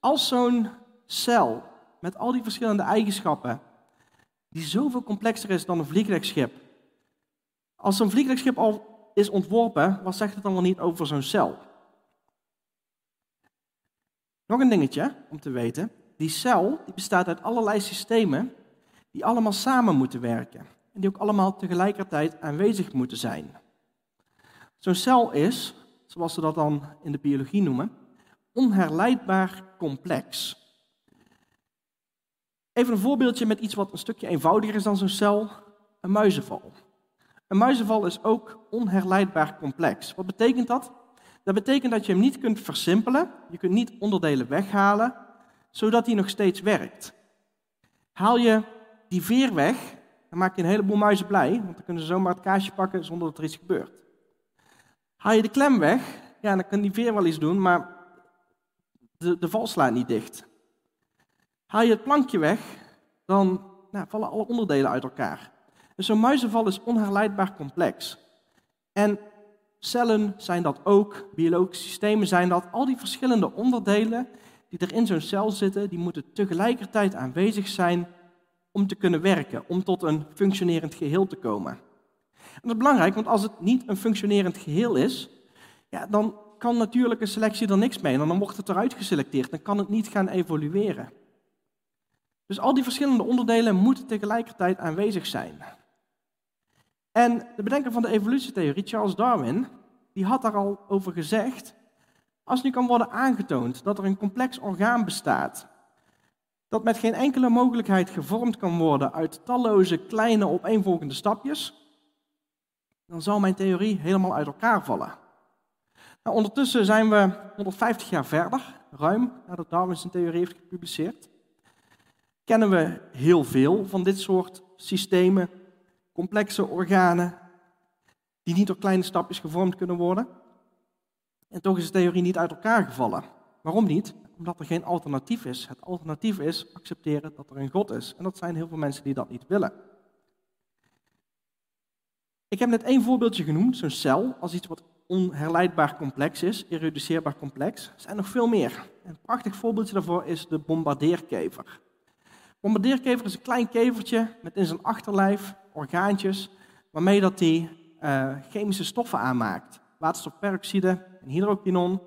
als zo'n cel met al die verschillende eigenschappen, die zoveel complexer is dan een vliegdekschip, als zo'n vliegdekschip al is ontworpen, wat zegt het dan wel niet over zo'n cel? Nog een dingetje om te weten. Die cel die bestaat uit allerlei systemen die allemaal samen moeten werken. En die ook allemaal tegelijkertijd aanwezig moeten zijn. Zo'n cel is, zoals ze dat dan in de biologie noemen, onherleidbaar complex. Even een voorbeeldje met iets wat een stukje eenvoudiger is dan zo'n cel, een muizenval. Een muizenval is ook onherleidbaar complex. Wat betekent dat? Dat betekent dat je hem niet kunt versimpelen, je kunt niet onderdelen weghalen, zodat hij nog steeds werkt. Haal je die veer weg, dan maak je een heleboel muizen blij, want dan kunnen ze zomaar het kaasje pakken zonder dat er iets gebeurt. Haal je de klem weg, ja, dan kan die veer wel iets doen, maar de, de val slaat niet dicht. Haal je het plankje weg, dan nou, vallen alle onderdelen uit elkaar. Dus zo'n muizenval is onherleidbaar complex. En Cellen zijn dat ook, biologische systemen zijn dat. Al die verschillende onderdelen die er in zo'n cel zitten, die moeten tegelijkertijd aanwezig zijn om te kunnen werken, om tot een functionerend geheel te komen. En dat is belangrijk, want als het niet een functionerend geheel is, ja, dan kan natuurlijke selectie er niks mee. En dan wordt het eruit geselecteerd, dan kan het niet gaan evolueren. Dus al die verschillende onderdelen moeten tegelijkertijd aanwezig zijn. En de bedenker van de evolutietheorie, Charles Darwin, die had daar al over gezegd, als nu kan worden aangetoond dat er een complex orgaan bestaat, dat met geen enkele mogelijkheid gevormd kan worden uit talloze kleine opeenvolgende stapjes, dan zal mijn theorie helemaal uit elkaar vallen. Nou, ondertussen zijn we 150 jaar verder, ruim nadat Darwin zijn theorie heeft gepubliceerd. Kennen we heel veel van dit soort systemen, complexe organen die niet door kleine stapjes gevormd kunnen worden. En toch is de theorie niet uit elkaar gevallen. Waarom niet? Omdat er geen alternatief is. Het alternatief is accepteren dat er een God is. En dat zijn heel veel mensen die dat niet willen. Ik heb net één voorbeeldje genoemd, zo'n cel, als iets wat onherleidbaar complex is, irreduceerbaar complex. Er zijn nog veel meer. Een prachtig voorbeeldje daarvoor is de bombardeerkever. Bombardeerkever is een klein kevertje met in zijn achterlijf orgaantjes, waarmee dat hij uh, chemische stoffen aanmaakt. Waterstofperoxide en hydroquinon.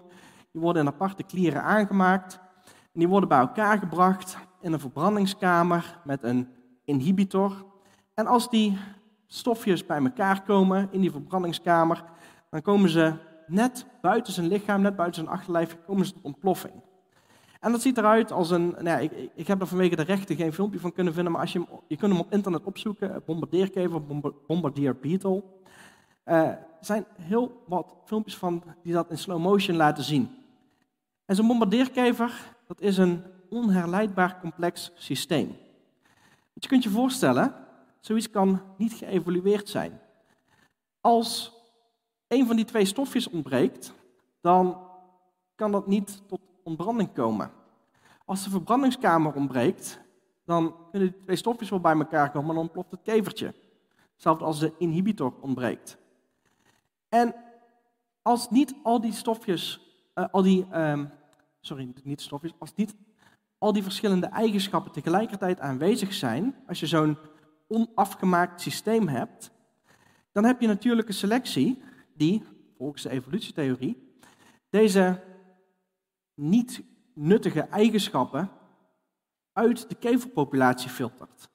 Die worden in aparte klieren aangemaakt. En die worden bij elkaar gebracht in een verbrandingskamer met een inhibitor. En als die stofjes bij elkaar komen in die verbrandingskamer, dan komen ze net buiten zijn lichaam, net buiten zijn achterlijf, komen ze tot ontploffing. En dat ziet eruit als een, nou ja, ik, ik heb er vanwege de rechten geen filmpje van kunnen vinden, maar als je, je kunt hem op internet opzoeken, bombardeerkever, bombardeer beetle. Uh, er zijn heel wat filmpjes van die dat in slow motion laten zien. En zo'n bombardeerkever, dat is een onherleidbaar complex systeem. Want je kunt je voorstellen, zoiets kan niet geëvolueerd zijn. Als een van die twee stofjes ontbreekt, dan kan dat niet tot ontbranding komen. Als de verbrandingskamer ontbreekt, dan kunnen die twee stofjes wel bij elkaar komen, maar dan ontploft het kevertje. Hetzelfde als de inhibitor ontbreekt. En als niet al die stofjes, uh, al die, uh, sorry, niet stofjes, als niet al die verschillende eigenschappen tegelijkertijd aanwezig zijn, als je zo'n onafgemaakt systeem hebt, dan heb je natuurlijke selectie die, volgens de evolutietheorie, deze niet nuttige eigenschappen uit de keverpopulatie filtert.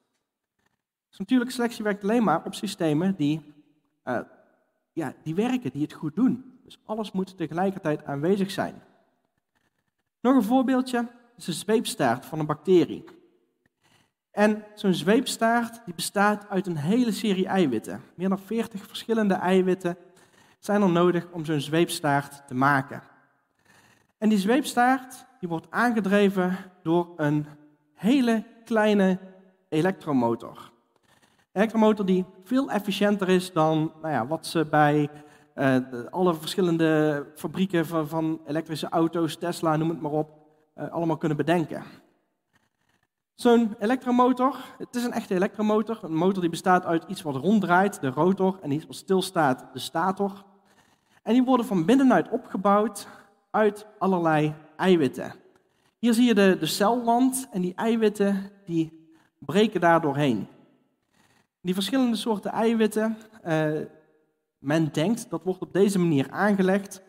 Dus selectie werkt alleen maar op systemen die, uh, ja, die werken, die het goed doen. Dus alles moet tegelijkertijd aanwezig zijn. Nog een voorbeeldje is de zweepstaart van een bacterie. En zo'n zweepstaart die bestaat uit een hele serie eiwitten. Meer dan 40 verschillende eiwitten zijn er nodig om zo'n zweepstaart te maken. En die zweepstaart die wordt aangedreven door een hele kleine elektromotor. Een elektromotor die veel efficiënter is dan nou ja, wat ze bij uh, alle verschillende fabrieken van, van, elektrische auto's, Tesla, noem het maar op, uh, allemaal kunnen bedenken. Zo'n elektromotor, het is een echte elektromotor. Een motor die bestaat uit iets wat ronddraait, de rotor, en iets wat stilstaat, de stator. En die worden van binnenuit opgebouwd uit allerlei eiwitten. Hier zie je de, de celwand en die eiwitten die breken daar doorheen. Die verschillende soorten eiwitten, uh, men denkt dat wordt op deze manier aangelegd.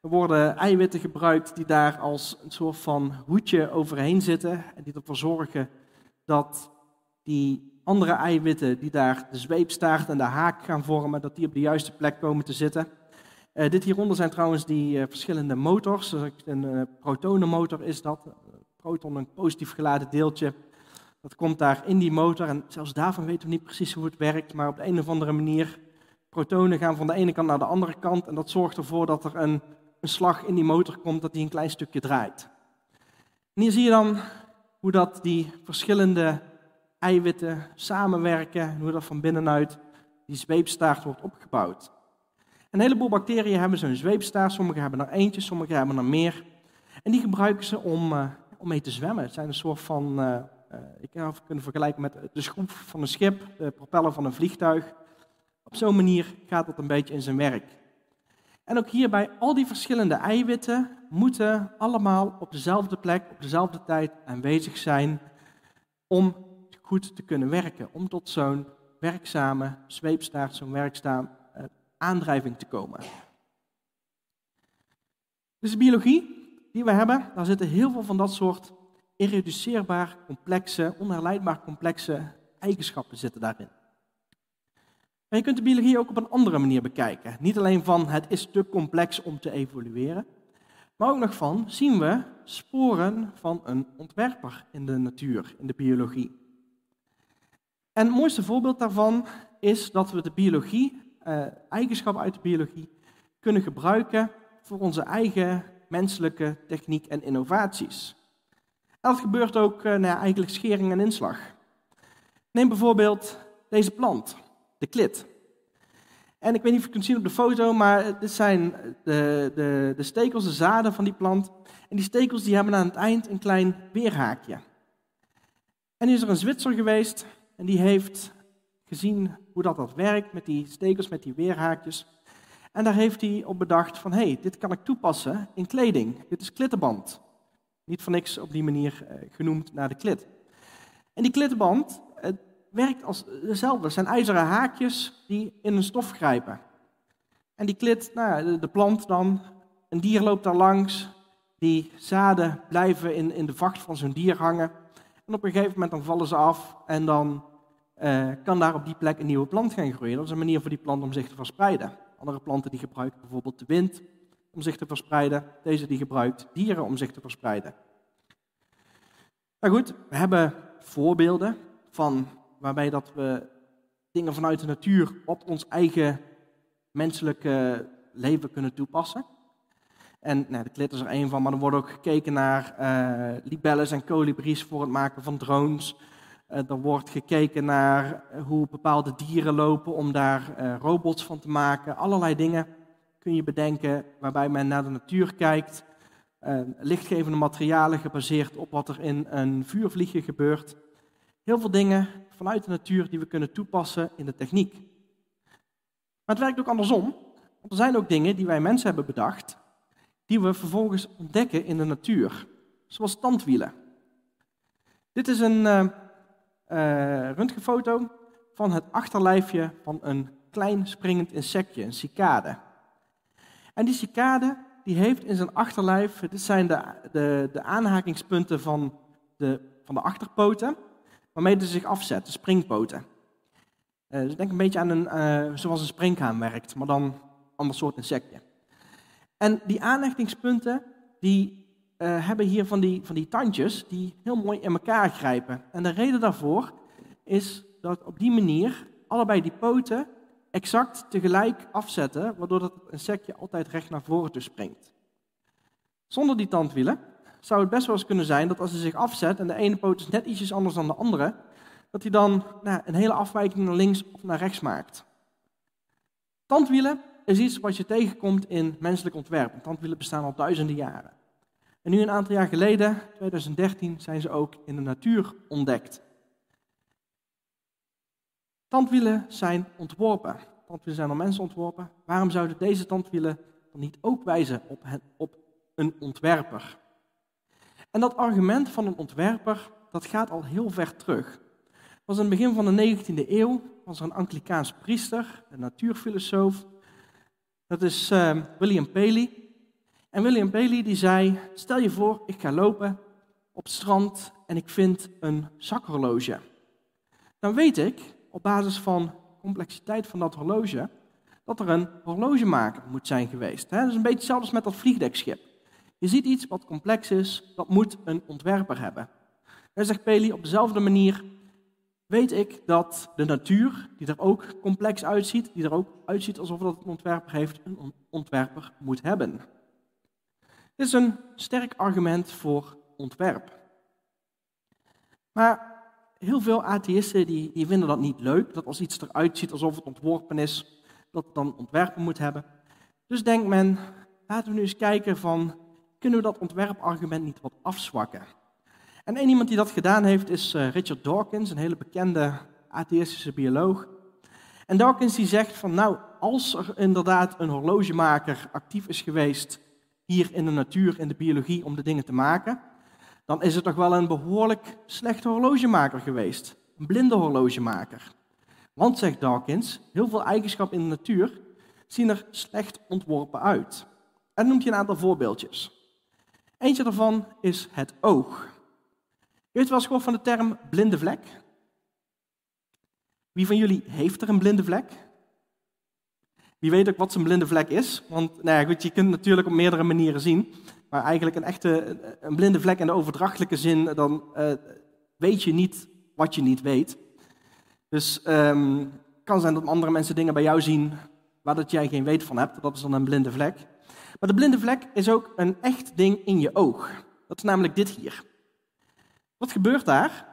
Er worden eiwitten gebruikt die daar als een soort van hoedje overheen zitten en die ervoor zorgen dat die andere eiwitten die daar de zweepstaart en de haak gaan vormen, dat die op de juiste plek komen te zitten. Uh, dit hieronder zijn trouwens die uh, verschillende motors. Een uh, protonenmotor is dat. Proton, een positief geladen deeltje. Dat komt daar in die motor. En zelfs daarvan weten we niet precies hoe het werkt. Maar op de een of andere manier, protonen gaan van de ene kant naar de andere kant. En dat zorgt ervoor dat er een, een slag in die motor komt, dat die een klein stukje draait. En hier zie je dan hoe dat die verschillende eiwitten samenwerken. hoe dat van binnenuit die zweepstaart wordt opgebouwd. Een heleboel bacteriën hebben zo'n zweepstaart, sommige hebben er eentje, sommige hebben er meer. En die gebruiken ze om, uh, om mee te zwemmen. Het zijn een soort van, uh, uh, ik kan het kunnen vergelijken met de schroef van een schip, de propeller van een vliegtuig. Op zo'n manier gaat dat een beetje in zijn werk. En ook hierbij, al die verschillende eiwitten moeten allemaal op dezelfde plek, op dezelfde tijd aanwezig zijn om goed te kunnen werken. Om tot zo'n werkzame zweepstaart, zo'n werkzaam aandrijving te komen. Dus de biologie die we hebben, daar zitten heel veel van dat soort irreduceerbaar complexe, onherleidbaar complexe eigenschappen zitten daarin. En je kunt de biologie ook op een andere manier bekijken. Niet alleen van het is te complex om te evolueren, maar ook nog van zien we sporen van een ontwerper in de natuur, in de biologie. En het mooiste voorbeeld daarvan is dat we de biologie uh, eigenschappen uit de biologie kunnen gebruiken voor onze eigen menselijke techniek en innovaties. En dat gebeurt ook uh, nou ja, eigenlijk schering en inslag. Neem bijvoorbeeld deze plant, de klit. En ik weet niet of je kunt zien op de foto, maar dit zijn de, de, de stekels, de zaden van die plant. En die stekels die hebben aan het eind een klein weerhaakje. En nu is er een Zwitser geweest en die heeft gezien hoe dat, dat werkt met die stekels, met die weerhaakjes. En daar heeft hij op bedacht van, hé, hey, dit kan ik toepassen in kleding. Dit is klittenband. Niet voor niks op die manier eh, genoemd naar de klit. En die klittenband het werkt als dezelfde. Het zijn ijzeren haakjes die in een stof grijpen. En die klit, nou de, plant dan, een dier loopt daar langs. Die zaden blijven in, in de vacht van zo'n dier hangen. En op een gegeven moment dan vallen ze af en dan uh, kan daar op die plek een nieuwe plant gaan groeien. Dat is een manier voor die plant om zich te verspreiden. Andere planten die gebruiken bijvoorbeeld de wind om zich te verspreiden. Deze die gebruikt dieren om zich te verspreiden. Maar goed, we hebben voorbeelden van waarbij dat we dingen vanuit de natuur op ons eigen menselijke leven kunnen toepassen. En nou, de klit is er één van, maar er wordt ook gekeken naar uh, libelles en kolibries voor het maken van drones. Er wordt gekeken naar hoe bepaalde dieren lopen om daar uh, robots van te maken. Allerlei dingen kun je bedenken waarbij men naar de natuur kijkt. lichtgevende materialen gebaseerd op wat er in een vuurvliegje gebeurt. Heel veel dingen vanuit de natuur die we kunnen toepassen in de techniek. Maar het werkt ook andersom. Want er zijn ook dingen die wij mensen hebben bedacht, die we vervolgens ontdekken in de natuur. Zoals tandwielen. Dit is een uh, röntgenfoto van het achterlijfje van een klein springend insectje, een cicade. En die cicade die heeft in zijn achterlijf, dit zijn de, de, de aanhakingspunten van de, van de achterpoten, waarmee ze zich afzet, de springpoten. Uh, dus denk een beetje aan een, uh, zoals een springhaan werkt, maar dan een ander soort insectje. En die aanhechtingspunten, die uh, hebben hier van die, van die tandjes die heel mooi in elkaar grijpen. En de reden daarvoor is dat op die manier allebei die poten exact tegelijk afzetten, waardoor dat insectje altijd recht naar voren toe springt. Zonder die tandwielen zou het best wel eens kunnen zijn dat als hij zich afzet en de ene poot is net ietsjes anders dan de andere, dat hij dan nou, een hele afwijking naar links of naar rechts maakt. Tandwielen is iets wat je tegenkomt in menselijk ontwerp. Tandwielen bestaan al duizenden jaren. En nu een aantal jaar geleden, 2013, zijn ze ook in de natuur ontdekt. Tandwielen zijn ontworpen. Tandwielen zijn door mensen ontworpen. Waarom zouden deze tandwielen dan niet ook wijzen op, op een ontwerper? En dat argument van een ontwerper, dat gaat al heel ver terug. was in het begin van de 19e eeuw, was er een Anglikaans priester, een natuurfilosoof. Dat is uh, William Paley. En William Paley die zei, stel je voor, ik ga lopen op het strand en ik vind een zakhorloge. Dan weet ik, op basis van de complexiteit van dat horloge, dat er een horlogemaker moet zijn geweest. Dat is een beetje hetzelfde als met dat vliegdekschip. Je ziet iets wat complex is, dat moet een ontwerper hebben. En zegt Peli, op dezelfde manier weet ik dat de natuur, die er ook complex uitziet, die er ook uitziet alsof het een ontwerper heeft, een ontwerper moet hebben. Dit is een sterk argument voor ontwerp. Maar heel veel atheïsten die, vinden dat niet leuk, dat als iets eruit ziet alsof het ontworpen is, dat het dan ontwerpen moet hebben. Dus denkt men, laten we nu eens kijken van kunnen we dat ontwerpargument niet wat afzwakken? En één iemand die dat gedaan heeft is eh, Richard Dawkins, een hele bekende atheïstische bioloog. En Dawkins die zegt van nou, als er inderdaad een horlogemaker actief is geweest hier in de natuur, in de biologie, om de dingen te maken, dan is het toch wel een behoorlijk slechte horlogemaker geweest. Een blinde horlogemaker. Want, zegt Dawkins, heel veel eigenschappen in de natuur zien er slecht ontworpen uit. En noemt hij een aantal voorbeeldjes. Eentje daarvan is het oog. U heeft wel eens gehoord van de term blinde vlek? Wie van jullie heeft er een blinde vlek? Wie weet ook wat zijn blinde vlek is? Want nou ja, goed, je kunt het natuurlijk op meerdere manieren zien. Maar eigenlijk een echte een blinde vlek in de overdrachtelijke zin, dan uh, weet je niet wat je niet weet. Dus het um, kan zijn dat andere mensen dingen bij jou zien waar dat jij geen weet van hebt. Dat is dan een blinde vlek. Maar de blinde vlek is ook een echt ding in je oog. Dat is namelijk dit hier. Wat gebeurt daar?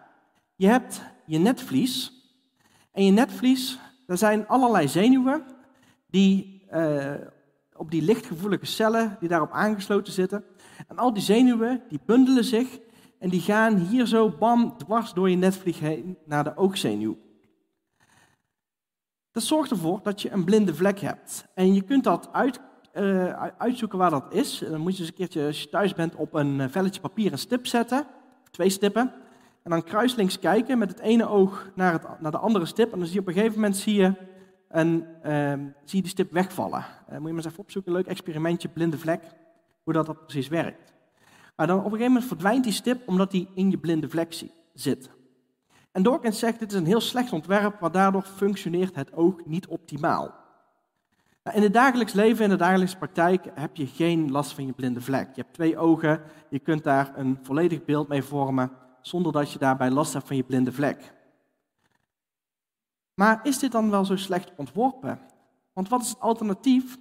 Je hebt je netvlies. En je netvlies, daar zijn allerlei zenuwen die uh, op die lichtgevoelige cellen die daarop aangesloten zitten. En al die zenuwen, die bundelen zich en die gaan hier zo bam dwars door je netvlies heen naar de oogzenuw. Dat zorgt ervoor dat je een blinde vlek hebt. En je kunt dat uit uh, uitzoeken waar dat is. Dan moet je eens een keertje, als je thuis bent, op een eh, velletje papier een stip zetten. Twee stippen. En dan kruislinks kijken met het ene oog naar, het, naar de andere stip. En dan zie je op een gegeven moment zie je, een, uh, zie je die stip wegvallen. Uh, moet je maar eens even opzoeken, leuk experimentje, blinde vlek, hoe dat, dat precies werkt. Maar dan op een gegeven moment verdwijnt die stip omdat die in je blinde vlek zit. En Dawkins zegt, dit is een heel slecht ontwerp, want daardoor functioneert het oog niet optimaal. Nou, in het dagelijks leven, in de dagelijkse praktijk, heb je geen last van je blinde vlek. Je hebt twee ogen, je kunt daar een volledig beeld mee vormen, zonder dat je daarbij last hebt van je blinde vlek. Maar is dit dan wel zo slecht ontworpen? Want wat is het alternatief?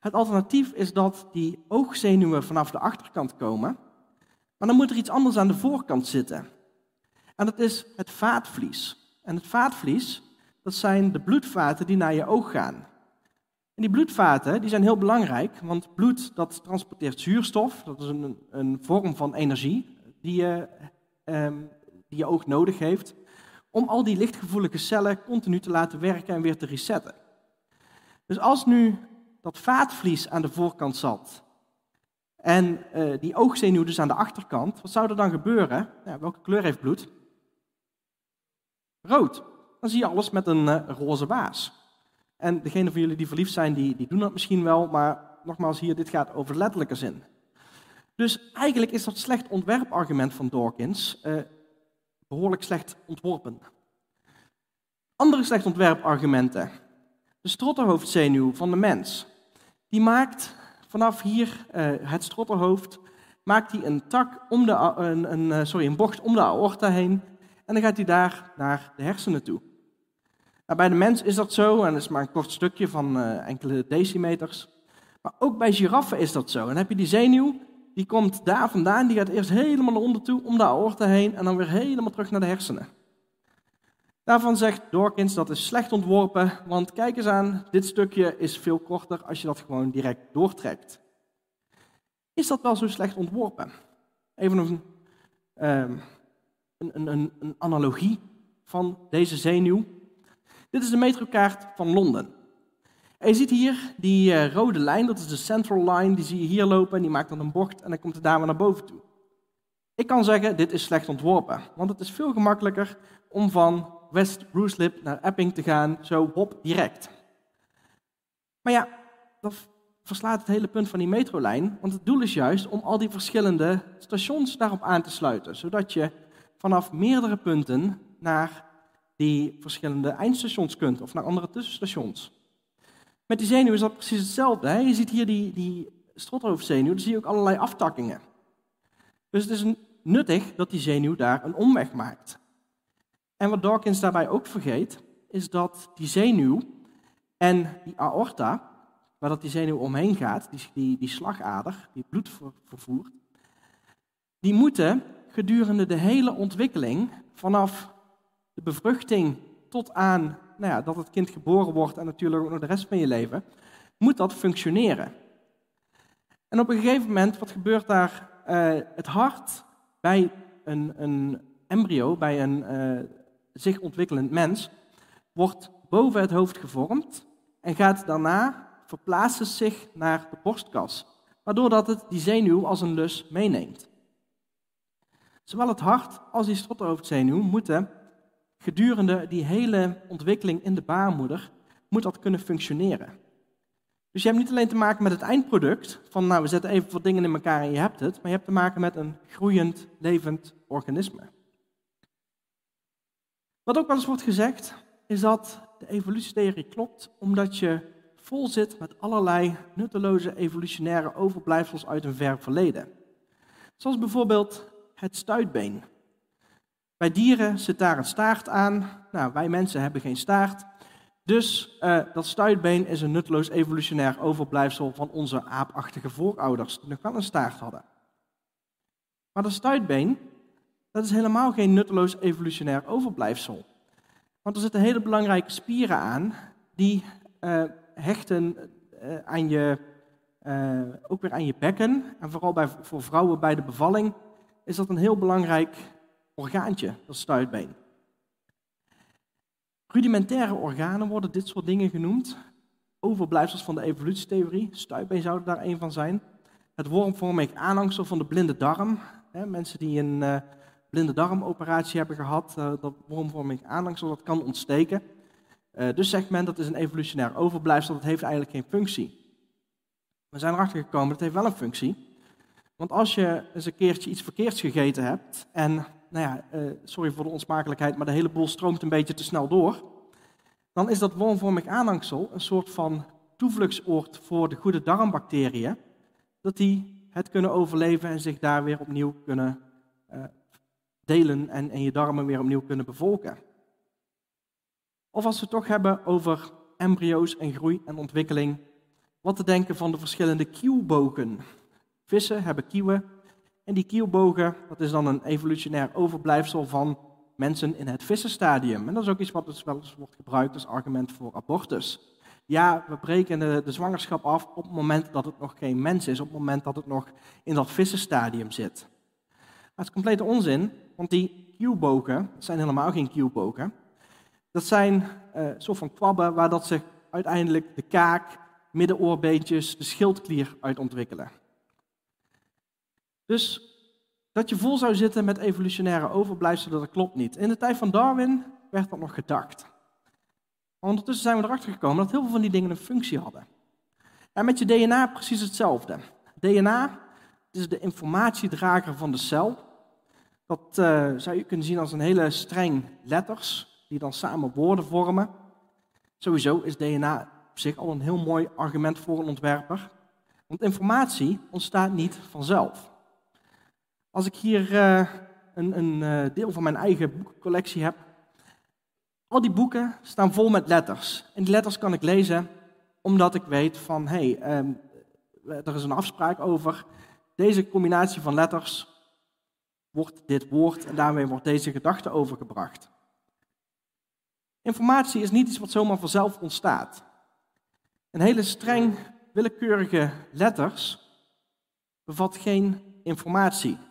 Het alternatief is dat die oogzenuwen vanaf de achterkant komen, maar dan moet er iets anders aan de voorkant zitten. En dat is het vaatvlies. En het vaatvlies, dat zijn de bloedvaten die naar je oog gaan. En die bloedvaten die zijn heel belangrijk, want bloed dat transporteert zuurstof, dat is een, een vorm van energie die je, eh, die je oog nodig heeft, om al die lichtgevoelige cellen continu te laten werken en weer te resetten. Dus als nu dat vaatvlies aan de voorkant zat en uh, die oogzenuw dus aan de achterkant, wat zou er dan gebeuren? Welke kleur heeft bloed? Rood. Dan zie je alles met een uh, roze waas. En degene van jullie die verliefd zijn, die, die doen dat misschien wel, maar nogmaals hier, dit gaat over letterlijke zin. Dus eigenlijk is dat slecht ontwerpargument van Dawkins uh, behoorlijk slecht ontworpen. Andere slecht ontwerpargumenten. De strottenhoofdzenuw van de mens. Die maakt vanaf hier uh, het strottenhoofd maakt hij een tak om de, een, een, eh, sorry, een bocht om de aorta heen en dan gaat hij daar naar de hersenen toe. Nou, bij de mens is dat zo, en dat is maar een kort stukje van uh, enkele decimeters. Maar ook bij giraffen is dat zo. En dan heb je die zenuw, die komt daar vandaan, die gaat eerst helemaal naar onder toe, om de aorta heen, en dan weer helemaal terug naar de hersenen. Daarvan zegt Dawkins dat is slecht ontworpen, want kijk eens aan, dit stukje is veel korter als je dat gewoon direct doortrekt. Is dat wel zo slecht ontworpen? Even een, um, een, een, een analogie van deze zenuw. Dit is de metrokaart van Londen. En je ziet hier die uh, rode lijn, dat is de Central Line, die zie je hier lopen en die maakt dan een bocht en dan komt daar weer naar boven toe. Ik kan zeggen, dit is slecht ontworpen, want het is veel gemakkelijker om van West Ruislip naar Epping te gaan, zo hop, direct. Maar ja, dat verslaat het hele punt van die metrolijn, want het doel is juist om al die verschillende stations daarop aan te sluiten, zodat je vanaf meerdere punten naar die verschillende eindstations kunt of naar andere tussenstations. Met die zenuw is dat precies hetzelfde. Je ziet hier die, die strothoofdzenuw, daar zie je ook allerlei aftakkingen. Dus het is nuttig dat die zenuw daar een omweg maakt. En wat Dawkins daarbij ook vergeet, is dat die zenuw en die aorta, waar dat die zenuw omheen gaat, die, die, die slagader, die bloed vervoert, die moeten gedurende de hele ontwikkeling, vanaf de bevruchting tot aan nou ja, dat het kind geboren wordt en natuurlijk ook nog de rest van je leven, moet dat functioneren. En op een gegeven moment, wat gebeurt daar? Uh, het hart bij een, een embryo, bij een uh, zich ontwikkelend mens, wordt boven het hoofd gevormd en gaat daarna verplaatsen zich naar de borstkas, waardoor dat het die zenuw als een lus meeneemt. Zowel het hart als die strothoofdzenuw moeten gedurende die hele ontwikkeling in de baarmoeder, moet dat kunnen functioneren. Dus je hebt niet alleen te maken met het eindproduct, van nou we zetten even wat dingen in elkaar en je hebt het, maar je hebt te maken met een groeiend, levend organisme. Wat ook wel eens wordt gezegd, is dat de evolutietheorie klopt omdat je vol zit met allerlei nutteloze evolutionaire overblijfsels uit een ver verleden. Zoals bijvoorbeeld het stuitbeen. Bij dieren zit daar een staart aan. Nou, wij mensen hebben geen staart. Dus uh, dat stuitbeen is een nutteloos evolutionair overblijfsel van onze aapachtige voorouders, die nog wel een staart hadden. Maar dat stuitbeen, dat is helemaal geen nutteloos evolutionair overblijfsel. Want er zitten hele belangrijke spieren aan, die uh, hechten uh, aan je, ook weer aan je bekken. En vooral bij, voor vrouwen bij de bevalling is dat een heel belangrijk orgaantje, dat stuitbeen. Rudimentaire organen worden dit soort dingen genoemd. Overblijfsels van de evolutietheorie. Stuitbeen zou daar een van zijn. Het wormvormig aanhangsel van de blinde darm. mensen die een uh, blinde darmoperatie hebben gehad, uh, dat wormvormig aanhangsel dat kan ontsteken. Uh, dus zegt men dat is een evolutionair overblijfsel, dat heeft eigenlijk geen functie. We zijn erachter gekomen, dat heeft wel een functie. Want als je eens een keertje iets verkeerds gegeten hebt en, nou ja, uh, sorry voor de onsmakelijkheid, maar de hele boel stroomt een beetje te snel door, dan is dat wormvormig aanhangsel een soort van toevluchtsoord voor de goede darmbacteriën, dat die het kunnen overleven en zich daar weer opnieuw kunnen uh, delen en, en je darmen weer opnieuw kunnen bevolken. Of als we het toch hebben over embryo's en groei en ontwikkeling, wat te denken van de verschillende kielbogen. Vissen hebben kieuwen en die kielbogen, dat is dan een evolutionair overblijfsel van mensen in het vissenstadium. En dat is ook iets wat dus wel eens wordt gebruikt als argument voor abortus. Ja, we breken de, de, zwangerschap af op het moment dat het nog geen mens is, op het moment dat het nog in dat vissenstadium zit. Het is complete onzin, want die kielbogen, dat zijn helemaal geen kielbogen. Dat zijn uh, soort van kwabben waar dat zich uiteindelijk de kaak, middenoorbeentjes, de schildklier uit ontwikkelen. Dus dat je vol zou zitten met evolutionaire overblijfselen, dat klopt niet. In de tijd van Darwin werd dat nog gedacht. Ondertussen zijn we erachter gekomen dat heel veel van die dingen een functie hadden. En met je DNA precies hetzelfde. DNA is de informatiedrager van de cel. Dat uh, zou je kunnen zien als een hele streng letters, die dan samen woorden vormen. Sowieso is DNA op zich al een heel mooi argument voor een ontwerper. Want informatie ontstaat niet vanzelf. Als ik hier uh, een, een uh, deel van mijn eigen boekcollectie heb, al die boeken staan vol met letters. En die letters kan ik lezen omdat ik weet van, hé, hey, um, er is een afspraak over deze combinatie van letters wordt dit woord en daarmee wordt deze gedachte overgebracht. Informatie is niet iets wat zomaar vanzelf ontstaat. Een hele streng willekeurige letters bevat geen informatie.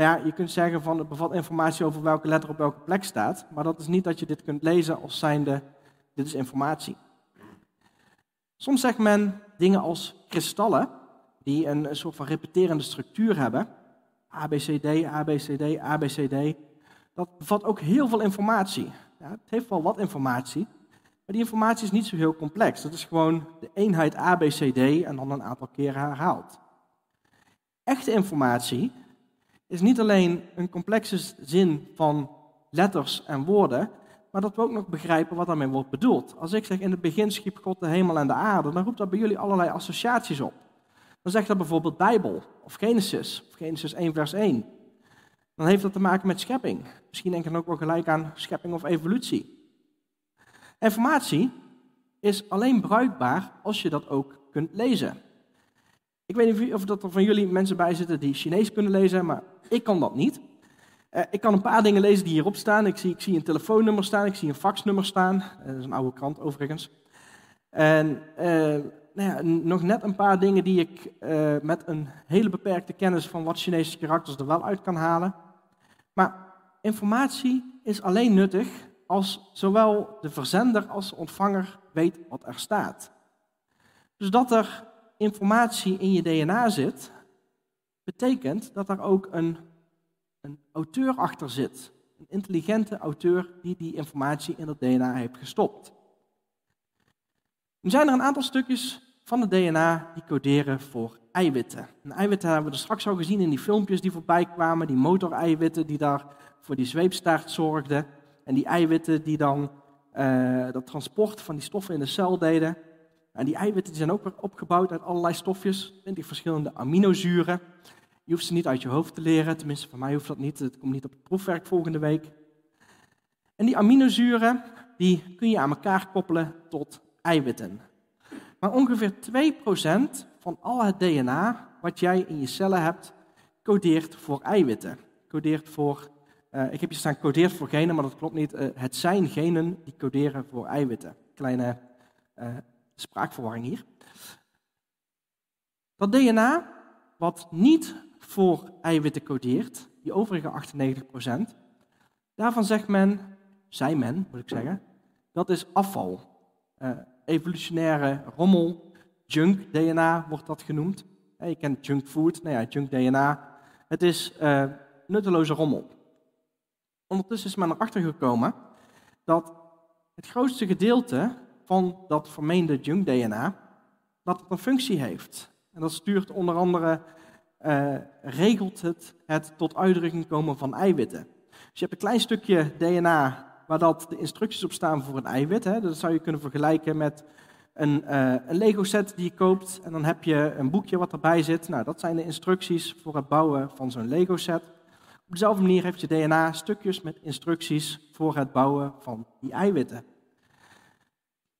Nou ja, je kunt zeggen van het bevat informatie over welke letter op welke plek staat, maar dat is niet dat je dit kunt lezen als zijnde, dit is informatie. Soms zegt men dingen als kristallen, die een, soort van repeterende structuur hebben. ABCD, ABCD, ABCD. Dat bevat ook heel veel informatie. Ja, het heeft wel wat informatie, maar die informatie is niet zo heel complex. Dat is gewoon de eenheid ABCD en dan een aantal keren herhaald. Echte informatie is niet alleen een complexe zin van letters en woorden, maar dat we ook nog begrijpen wat daarmee wordt bedoeld. Als ik zeg in het begin schiep God de hemel en de aarde, dan roept dat bij jullie allerlei associaties op. Dan zegt dat bijvoorbeeld Bijbel of Genesis, of Genesis 1 vers 1. Dan heeft dat te maken met schepping. Misschien denk je dan ook wel gelijk aan schepping of evolutie. Informatie is alleen bruikbaar als je dat ook kunt lezen. Ik weet niet of er van jullie mensen bij zitten die Chinees kunnen lezen, maar ik kan dat niet. Uh, ik kan een paar dingen lezen die hierop staan. Ik zie, ik zie een telefoonnummer staan, ik zie een faxnummer staan. Uh, dat is een oude krant overigens. En uh, nou ja, nog net een paar dingen die ik met een hele beperkte kennis van wat Chinese karakters er wel uit kan halen. Maar informatie is alleen nuttig als zowel de verzender als de ontvanger weet wat er staat. Dus dat er informatie in je DNA zit, betekent dat er ook een, een auteur achter zit. Een intelligente auteur die die informatie in het DNA heeft gestopt. Nu zijn er een aantal stukjes van het DNA die coderen voor eiwitten. En eiwitten hebben we er straks al gezien in die filmpjes die voorbij kwamen. Die motoreiwitten die daar voor die zweepstaart zorgden. En die eiwitten die dan uh, dat transport van die stoffen in de cel deden. En die eiwitten zijn ook weer opgebouwd uit allerlei stofjes, 20 verschillende aminozuren. Je hoeft ze niet uit je hoofd te leren, tenminste voor mij hoeft dat niet, het komt niet op het proefwerk volgende week. En die aminozuren, die kun je aan elkaar koppelen tot eiwitten. Maar ongeveer 2% van al het DNA wat jij in je cellen hebt, codeert voor eiwitten. Codeert voor, uh, ik heb hier staan codeert voor genen, maar dat klopt niet. Uh, het zijn genen die coderen voor eiwitten. Kleine uh, spraakverwarring hier. Dat DNA, wat niet voor eiwitten codeert, die overige 98%, daarvan zegt men, zei men, moet ik zeggen, dat is afval. Uh, evolutionaire rommel, junk DNA wordt dat genoemd. je kent junk food, nou ja, junk DNA. Het is uh, nutteloze rommel. Ondertussen is men erachter gekomen dat het grootste gedeelte van dat vermeende junk DNA, dat het een functie heeft. En dat stuurt onder andere uh, regelt het het tot uitdrukking komen van eiwitten. Dus je hebt een klein stukje DNA waar dat de instructies op staan voor een eiwit. Hè. Dat zou je kunnen vergelijken met een, uh, een Lego set die je koopt en dan heb je een boekje wat erbij zit. Nou, dat zijn de instructies voor het bouwen van zo'n Lego set. Op dezelfde manier heeft je DNA stukjes met instructies voor het bouwen van die eiwitten.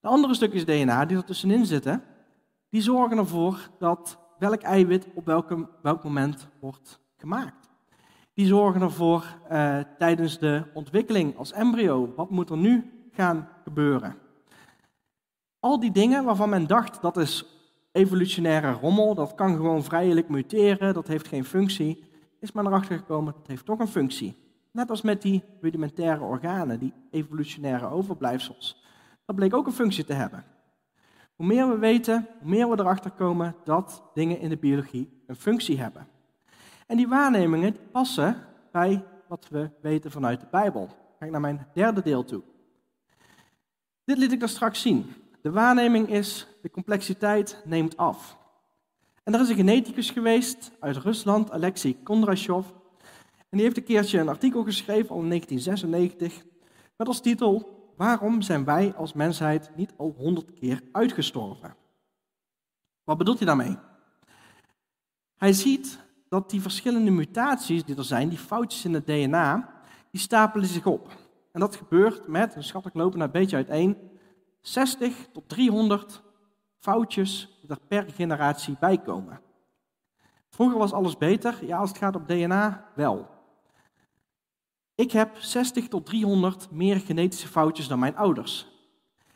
De andere stukjes DNA die er tussenin zitten, die zorgen ervoor dat welk eiwit op welk moment wordt gemaakt. Die zorgen ervoor uh, tijdens de ontwikkeling als embryo, wat moet er nu gaan gebeuren? Al die dingen waarvan men dacht dat is evolutionaire rommel, dat kan gewoon vrijelijk muteren, dat heeft geen functie, is men erachter gekomen dat heeft toch een functie. Net als met die rudimentaire organen, die evolutionaire overblijfsels. Dat bleek ook een functie te hebben. Hoe meer we weten, hoe meer we erachter komen dat dingen in de biologie een functie hebben. En die waarnemingen passen bij wat we weten vanuit de Bijbel. Kijk naar mijn derde deel toe. Dit liet ik daar straks zien. De waarneming is, de complexiteit neemt af. En er is een geneticus geweest uit Rusland, Alexei Kondrashov. En die heeft een keertje een artikel geschreven, al in 1996, met als titel Waarom zijn wij als mensheid niet al honderd keer uitgestorven? Wat bedoelt hij daarmee? Hij ziet dat die verschillende mutaties die er zijn, die foutjes in het DNA, die stapelen zich op. En dat gebeurt met, schat ik lopen een beetje uiteen, 60 tot 300 foutjes die er per generatie bij komen. Vroeger was alles beter, ja als het gaat op DNA wel. Ik heb 60 tot 300 meer genetische foutjes dan mijn ouders.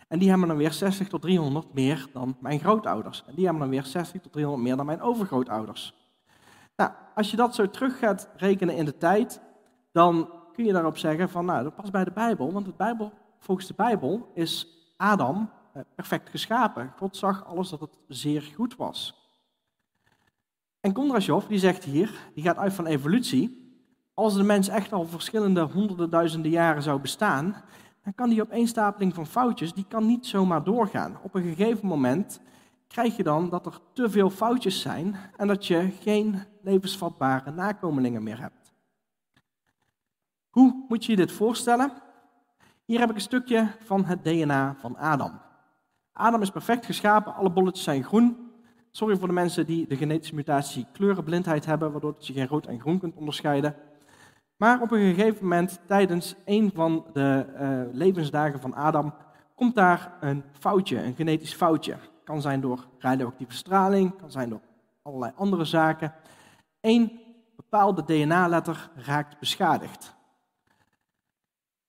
En die hebben dan weer 60 tot 300 meer dan mijn grootouders. En die hebben dan weer 60 tot 300 meer dan mijn overgrootouders. Nou, als je dat zo terug gaat rekenen in de tijd, dan kun je daarop zeggen van, nou, dat past bij de Bijbel. Want het Bijbel, volgens de Bijbel is Adam eh, perfect geschapen. God zag alles dat het zeer goed was. En Kondrashov, die zegt hier, die gaat uit van evolutie, als de mens echt al verschillende honderden duizenden jaren zou bestaan, dan kan die opeenstapeling van foutjes, die kan niet zomaar doorgaan. Op een gegeven moment krijg je dan dat er te veel foutjes zijn en dat je geen levensvatbare nakomelingen meer hebt. Hoe moet je je dit voorstellen? Hier heb ik een stukje van het DNA van Adam. Adam is perfect geschapen, alle bolletjes zijn groen. Sorry voor de mensen die de genetische mutatie kleurenblindheid hebben, waardoor je geen rood en groen kunt onderscheiden. Maar op een gegeven moment, tijdens een van de uh, levensdagen van Adam, komt daar een foutje, een genetisch foutje. Kan zijn door radioactieve straling, kan zijn door allerlei andere zaken. Eén bepaalde DNA-letter raakt beschadigd.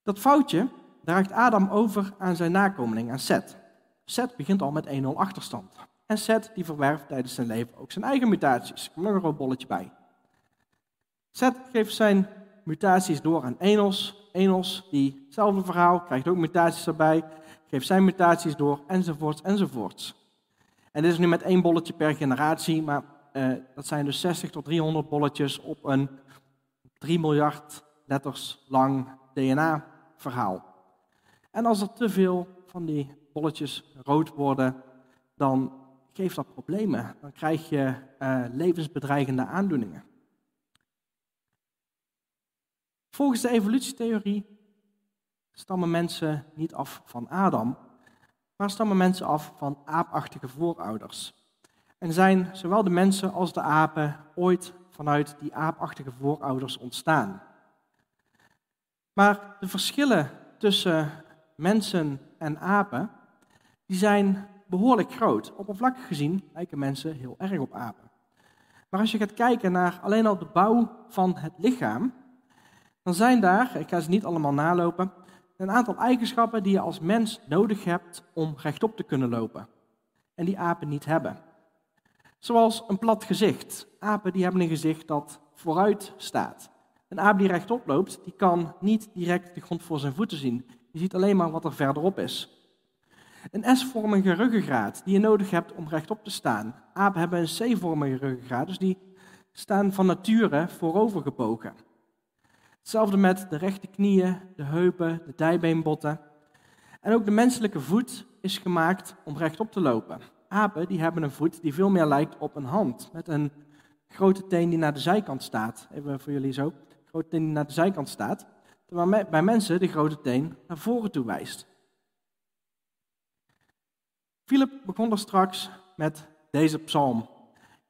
Dat foutje draagt Adam over aan zijn nakomeling, aan Seth. Seth begint al met 1-0 achterstand. En Seth die verwerft tijdens zijn leven ook zijn eigen mutaties. Er nog een bolletje bij. Seth geeft zijn mutaties door aan Enos. Enos, die verhaal, krijgt ook mutaties erbij, geeft zijn mutaties door, enzovoorts, enzovoorts. En dit is nu met één bolletje per generatie, maar uh, dat zijn dus 60 tot 300 bolletjes op een 3 miljard letters lang DNA-verhaal. En als er te veel van die bolletjes rood worden, dan geeft dat problemen. Dan krijg je uh, levensbedreigende aandoeningen. Volgens de evolutietheorie stammen mensen niet af van Adam, maar stammen mensen af van aapachtige voorouders. En zijn zowel de mensen als de apen ooit vanuit die aapachtige voorouders ontstaan. Maar de verschillen tussen mensen en apen, die zijn behoorlijk groot. Oppervlakkig gezien lijken mensen heel erg op apen. Maar als je gaat kijken naar alleen al de bouw van het lichaam, dan zijn daar, ik ga ze niet allemaal nalopen, een aantal eigenschappen die je als mens nodig hebt om rechtop te kunnen lopen. En die apen niet hebben. Zoals een plat gezicht. Apen die hebben een gezicht dat vooruit staat. Een aap die rechtop loopt, die kan niet direct de grond voor zijn voeten zien. Je ziet alleen maar wat er verderop is. Een S-vormige ruggengraat die je nodig hebt om rechtop te staan. Apen hebben een C-vormige ruggengraat, dus die staan van nature voorover gebogen. Hetzelfde met de rechte knieën, de heupen, de dijbeenbotten. En ook de menselijke voet is gemaakt om rechtop te lopen. Apen die hebben een voet die veel meer lijkt op een hand, met een grote teen die naar de zijkant staat. Even voor jullie zo. Grote teen die naar de zijkant staat. Terwijl bij mensen de grote teen naar voren toe wijst. Philip begon er straks met deze psalm.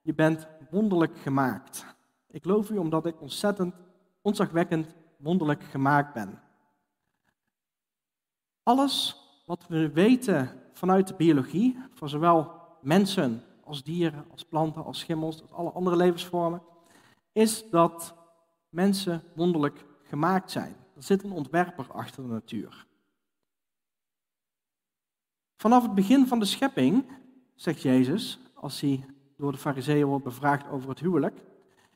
Je bent wonderlijk gemaakt. Ik loof u omdat ik ontzettend, ontzagwekkend wonderlijk gemaakt ben. Alles wat we weten vanuit de biologie, van zowel mensen als dieren, als planten, als schimmels, als alle andere levensvormen, is dat mensen wonderlijk gemaakt zijn. Er zit een ontwerper achter de natuur. Vanaf het begin van de schepping, zegt Jezus, als hij door de fariseeën wordt bevraagd over het huwelijk,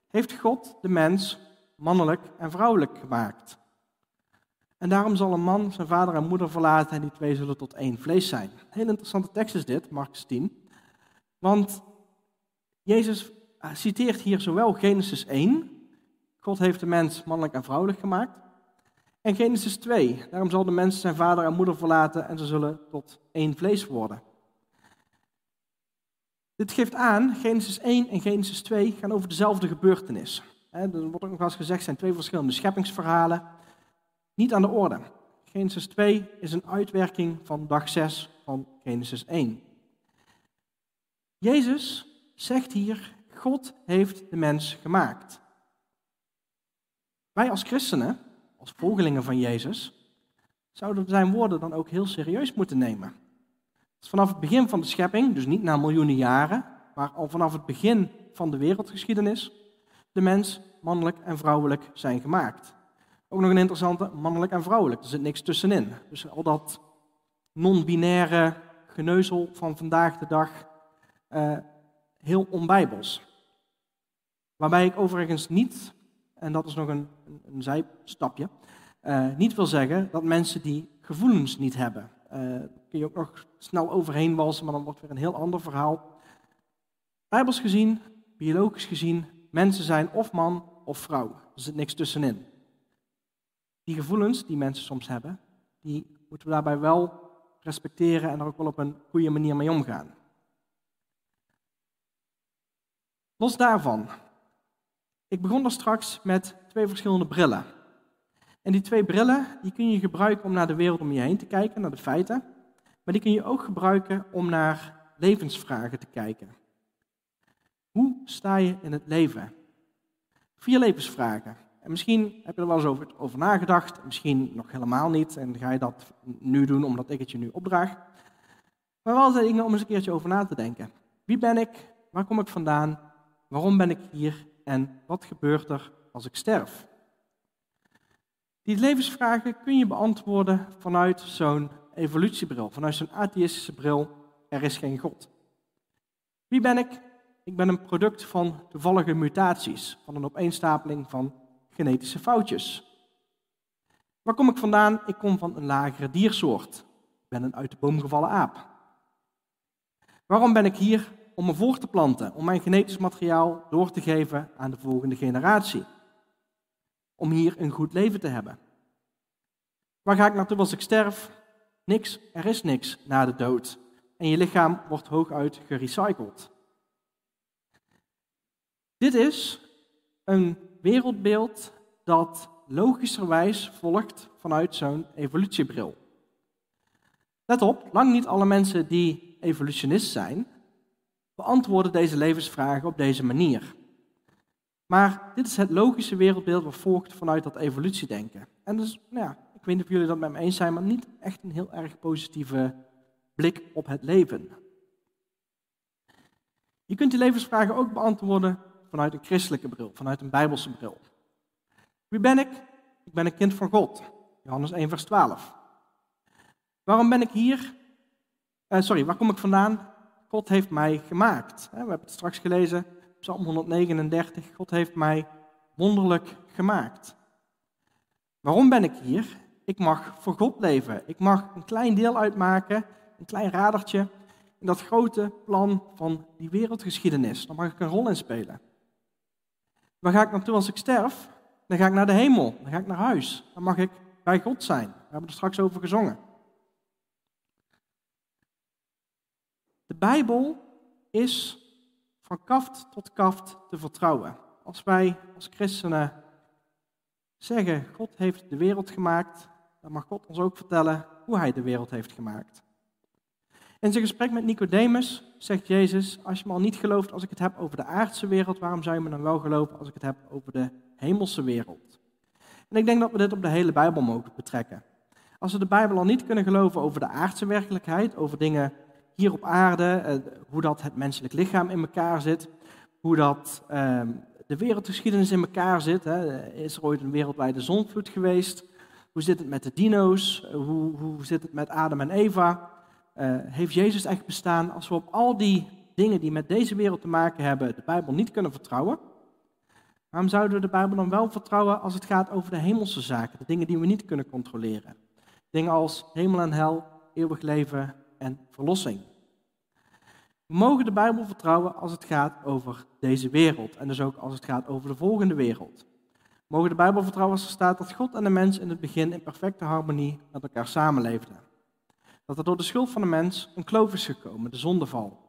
heeft God de mens mannelijk en vrouwelijk gemaakt. En daarom zal een man zijn vader en moeder verlaten en die twee zullen tot één vlees zijn. Heel interessante tekst is dit, Marcus 10. Want Jezus eh, citeert hier zowel Genesis 1, God heeft de mens mannelijk en vrouwelijk gemaakt, en Genesis 2, daarom zal de mens zijn vader en moeder verlaten en ze zullen tot één vlees worden. Dit geeft aan, Genesis 1 en Genesis 2 gaan over dezelfde gebeurtenis. Er wordt ook nog eens gezegd, zijn twee verschillende scheppingsverhalen. Niet aan de orde. Genesis 2 is een uitwerking van dag 6 van Genesis 1. Jezus zegt hier, God heeft de mens gemaakt. Wij als christenen, als volgelingen van Jezus, zouden zijn woorden dan ook heel serieus moeten nemen. Vanaf het begin van de schepping, dus niet na miljoenen jaren, maar al vanaf het begin van de wereldgeschiedenis, de mens mannelijk en vrouwelijk zijn gemaakt. Ook nog een interessante, mannelijk en vrouwelijk. Er zit niks tussenin. Dus al dat non-binaire geneuzel van vandaag de dag, uh, heel onbijbels. Waarbij ik overigens niet, en dat is nog een, een zijstapje, uh, niet wil zeggen dat mensen die gevoelens niet hebben. Uh, kun je ook nog snel overheen walsen, maar dan wordt weer een heel ander verhaal. Bijbels gezien, biologisch gezien, mensen zijn of man of vrouw. Er zit niks tussenin. Die gevoelens die mensen soms hebben, die moeten we daarbij wel respecteren en er ook wel op een goede manier mee omgaan. Los daarvan, ik begon er straks met twee verschillende brillen. En die twee brillen die kun je gebruiken om naar de wereld om je heen te kijken, naar de feiten. Maar die kun je ook gebruiken om naar levensvragen te kijken. Hoe sta je in het leven? Vier levensvragen. En misschien heb je er wel eens over, over nagedacht, misschien nog helemaal niet. En ga je dat nu doen omdat ik het je nu opdraag. Maar wel dingen om eens een keertje over na te denken. Wie ben ik? Waar kom ik vandaan? Waarom ben ik hier? En wat gebeurt er als ik sterf? Die levensvragen kun je beantwoorden vanuit zo'n evolutiebril, vanuit zo'n atheïstische bril. Er is geen God. Wie ben ik? Ik ben een product van toevallige mutaties, van een opeenstapeling van genetische foutjes. Waar kom ik vandaan? Ik kom van een lagere diersoort. Ik ben een uit de boom gevallen aap. Waarom ben ik hier? Om me voor te planten, om mijn genetisch materiaal door te geven aan de volgende generatie. Om hier een goed leven te hebben. Waar ga ik naartoe als ik sterf? Niks, er is niks na de dood. En je lichaam wordt hooguit gerecycled. Dit is een wereldbeeld dat logischerwijs volgt vanuit zo'n evolutiebril. Let op, lang niet alle mensen die evolutionist zijn, beantwoorden deze levensvragen op deze manier. Maar dit is het logische wereldbeeld wat volgt vanuit dat evolutiedenken. En dus, nou ja, ik weet niet of jullie dat met me eens zijn, maar niet echt een heel erg positieve blik op het leven. Je kunt die levensvragen ook beantwoorden vanuit een christelijke bril, vanuit een bijbelse bril. Wie ben ik? Ik ben een kind van God. Johannes 1, vers 12. Waarom ben ik hier? Uh, sorry, waar kom ik vandaan? God heeft mij gemaakt. We hebben het straks gelezen, Psalm 139. God heeft mij wonderlijk gemaakt. Waarom ben ik hier? Ik mag voor God leven. Ik mag een klein deel uitmaken, een klein radertje in dat grote plan van die wereldgeschiedenis. Daar mag ik een rol in spelen. Waar ga ik naartoe als ik sterf? Dan ga ik naar de hemel, dan ga ik naar huis. Dan mag ik bij God zijn. We hebben er straks over gezongen. De Bijbel is van kaft tot kaft te vertrouwen. Als wij als christenen zeggen, God heeft de wereld gemaakt, dan mag God ons ook vertellen hoe hij de wereld heeft gemaakt. In zijn gesprek met Nicodemus zegt Jezus, als je me al niet gelooft als ik het heb over de aardse wereld, waarom zou je me dan wel geloven als ik het heb over de hemelse wereld? En ik denk dat we dit op de hele Bijbel mogen betrekken. Als we de Bijbel al niet kunnen geloven over de aardse werkelijkheid, over dingen hier op aarde, eh, hoe dat het menselijk lichaam in elkaar zit, hoe dat ehm, de wereldgeschiedenis in elkaar zit. Is er ooit een wereldwijde zonvloed geweest? Hoe zit het met de dino's? Hoe zit het met Adam en Eva? Uh, heeft Jezus echt bestaan? Als we op al die dingen die met deze wereld te maken hebben, de Bijbel niet kunnen vertrouwen, waarom zouden we de Bijbel dan wel vertrouwen als het gaat over de hemelse zaken, de dingen die we niet kunnen controleren? Dingen als hemel en hel, eeuwig leven en verlossing. We mogen de Bijbel vertrouwen als het gaat over deze wereld en dus ook als het gaat over de volgende wereld. We mogen de Bijbel vertrouwen als er staat dat God en de mens in het begin in perfecte harmonie met elkaar samenleefden. Dat er door de schuld van de mens een kloof is gekomen, de zondeval.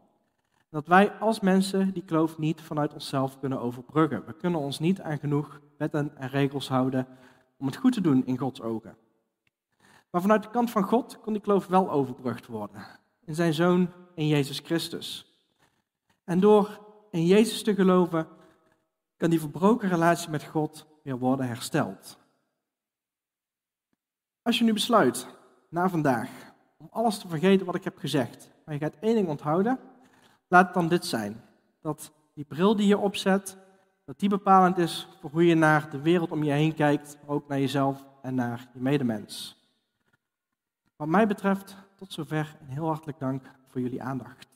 Dat wij als mensen die kloof niet vanuit onszelf kunnen overbruggen. We kunnen ons niet aan genoeg wetten en regels houden om het goed te doen in Gods ogen. Maar vanuit de kant van God kon die kloof wel overbrugd worden. In zijn zoon in Jezus Christus. En door in Jezus te geloven, kan die verbroken relatie met God weer worden hersteld. Als je nu besluit, na vandaag, om alles te vergeten wat ik heb gezegd, maar je gaat één ding onthouden, laat het dan dit zijn. Dat die bril die je opzet, dat die bepalend is voor hoe je naar de wereld om je heen kijkt, maar ook naar jezelf en naar je medemens. Wat mij betreft, tot zover en heel hartelijk dank voor jullie aandacht.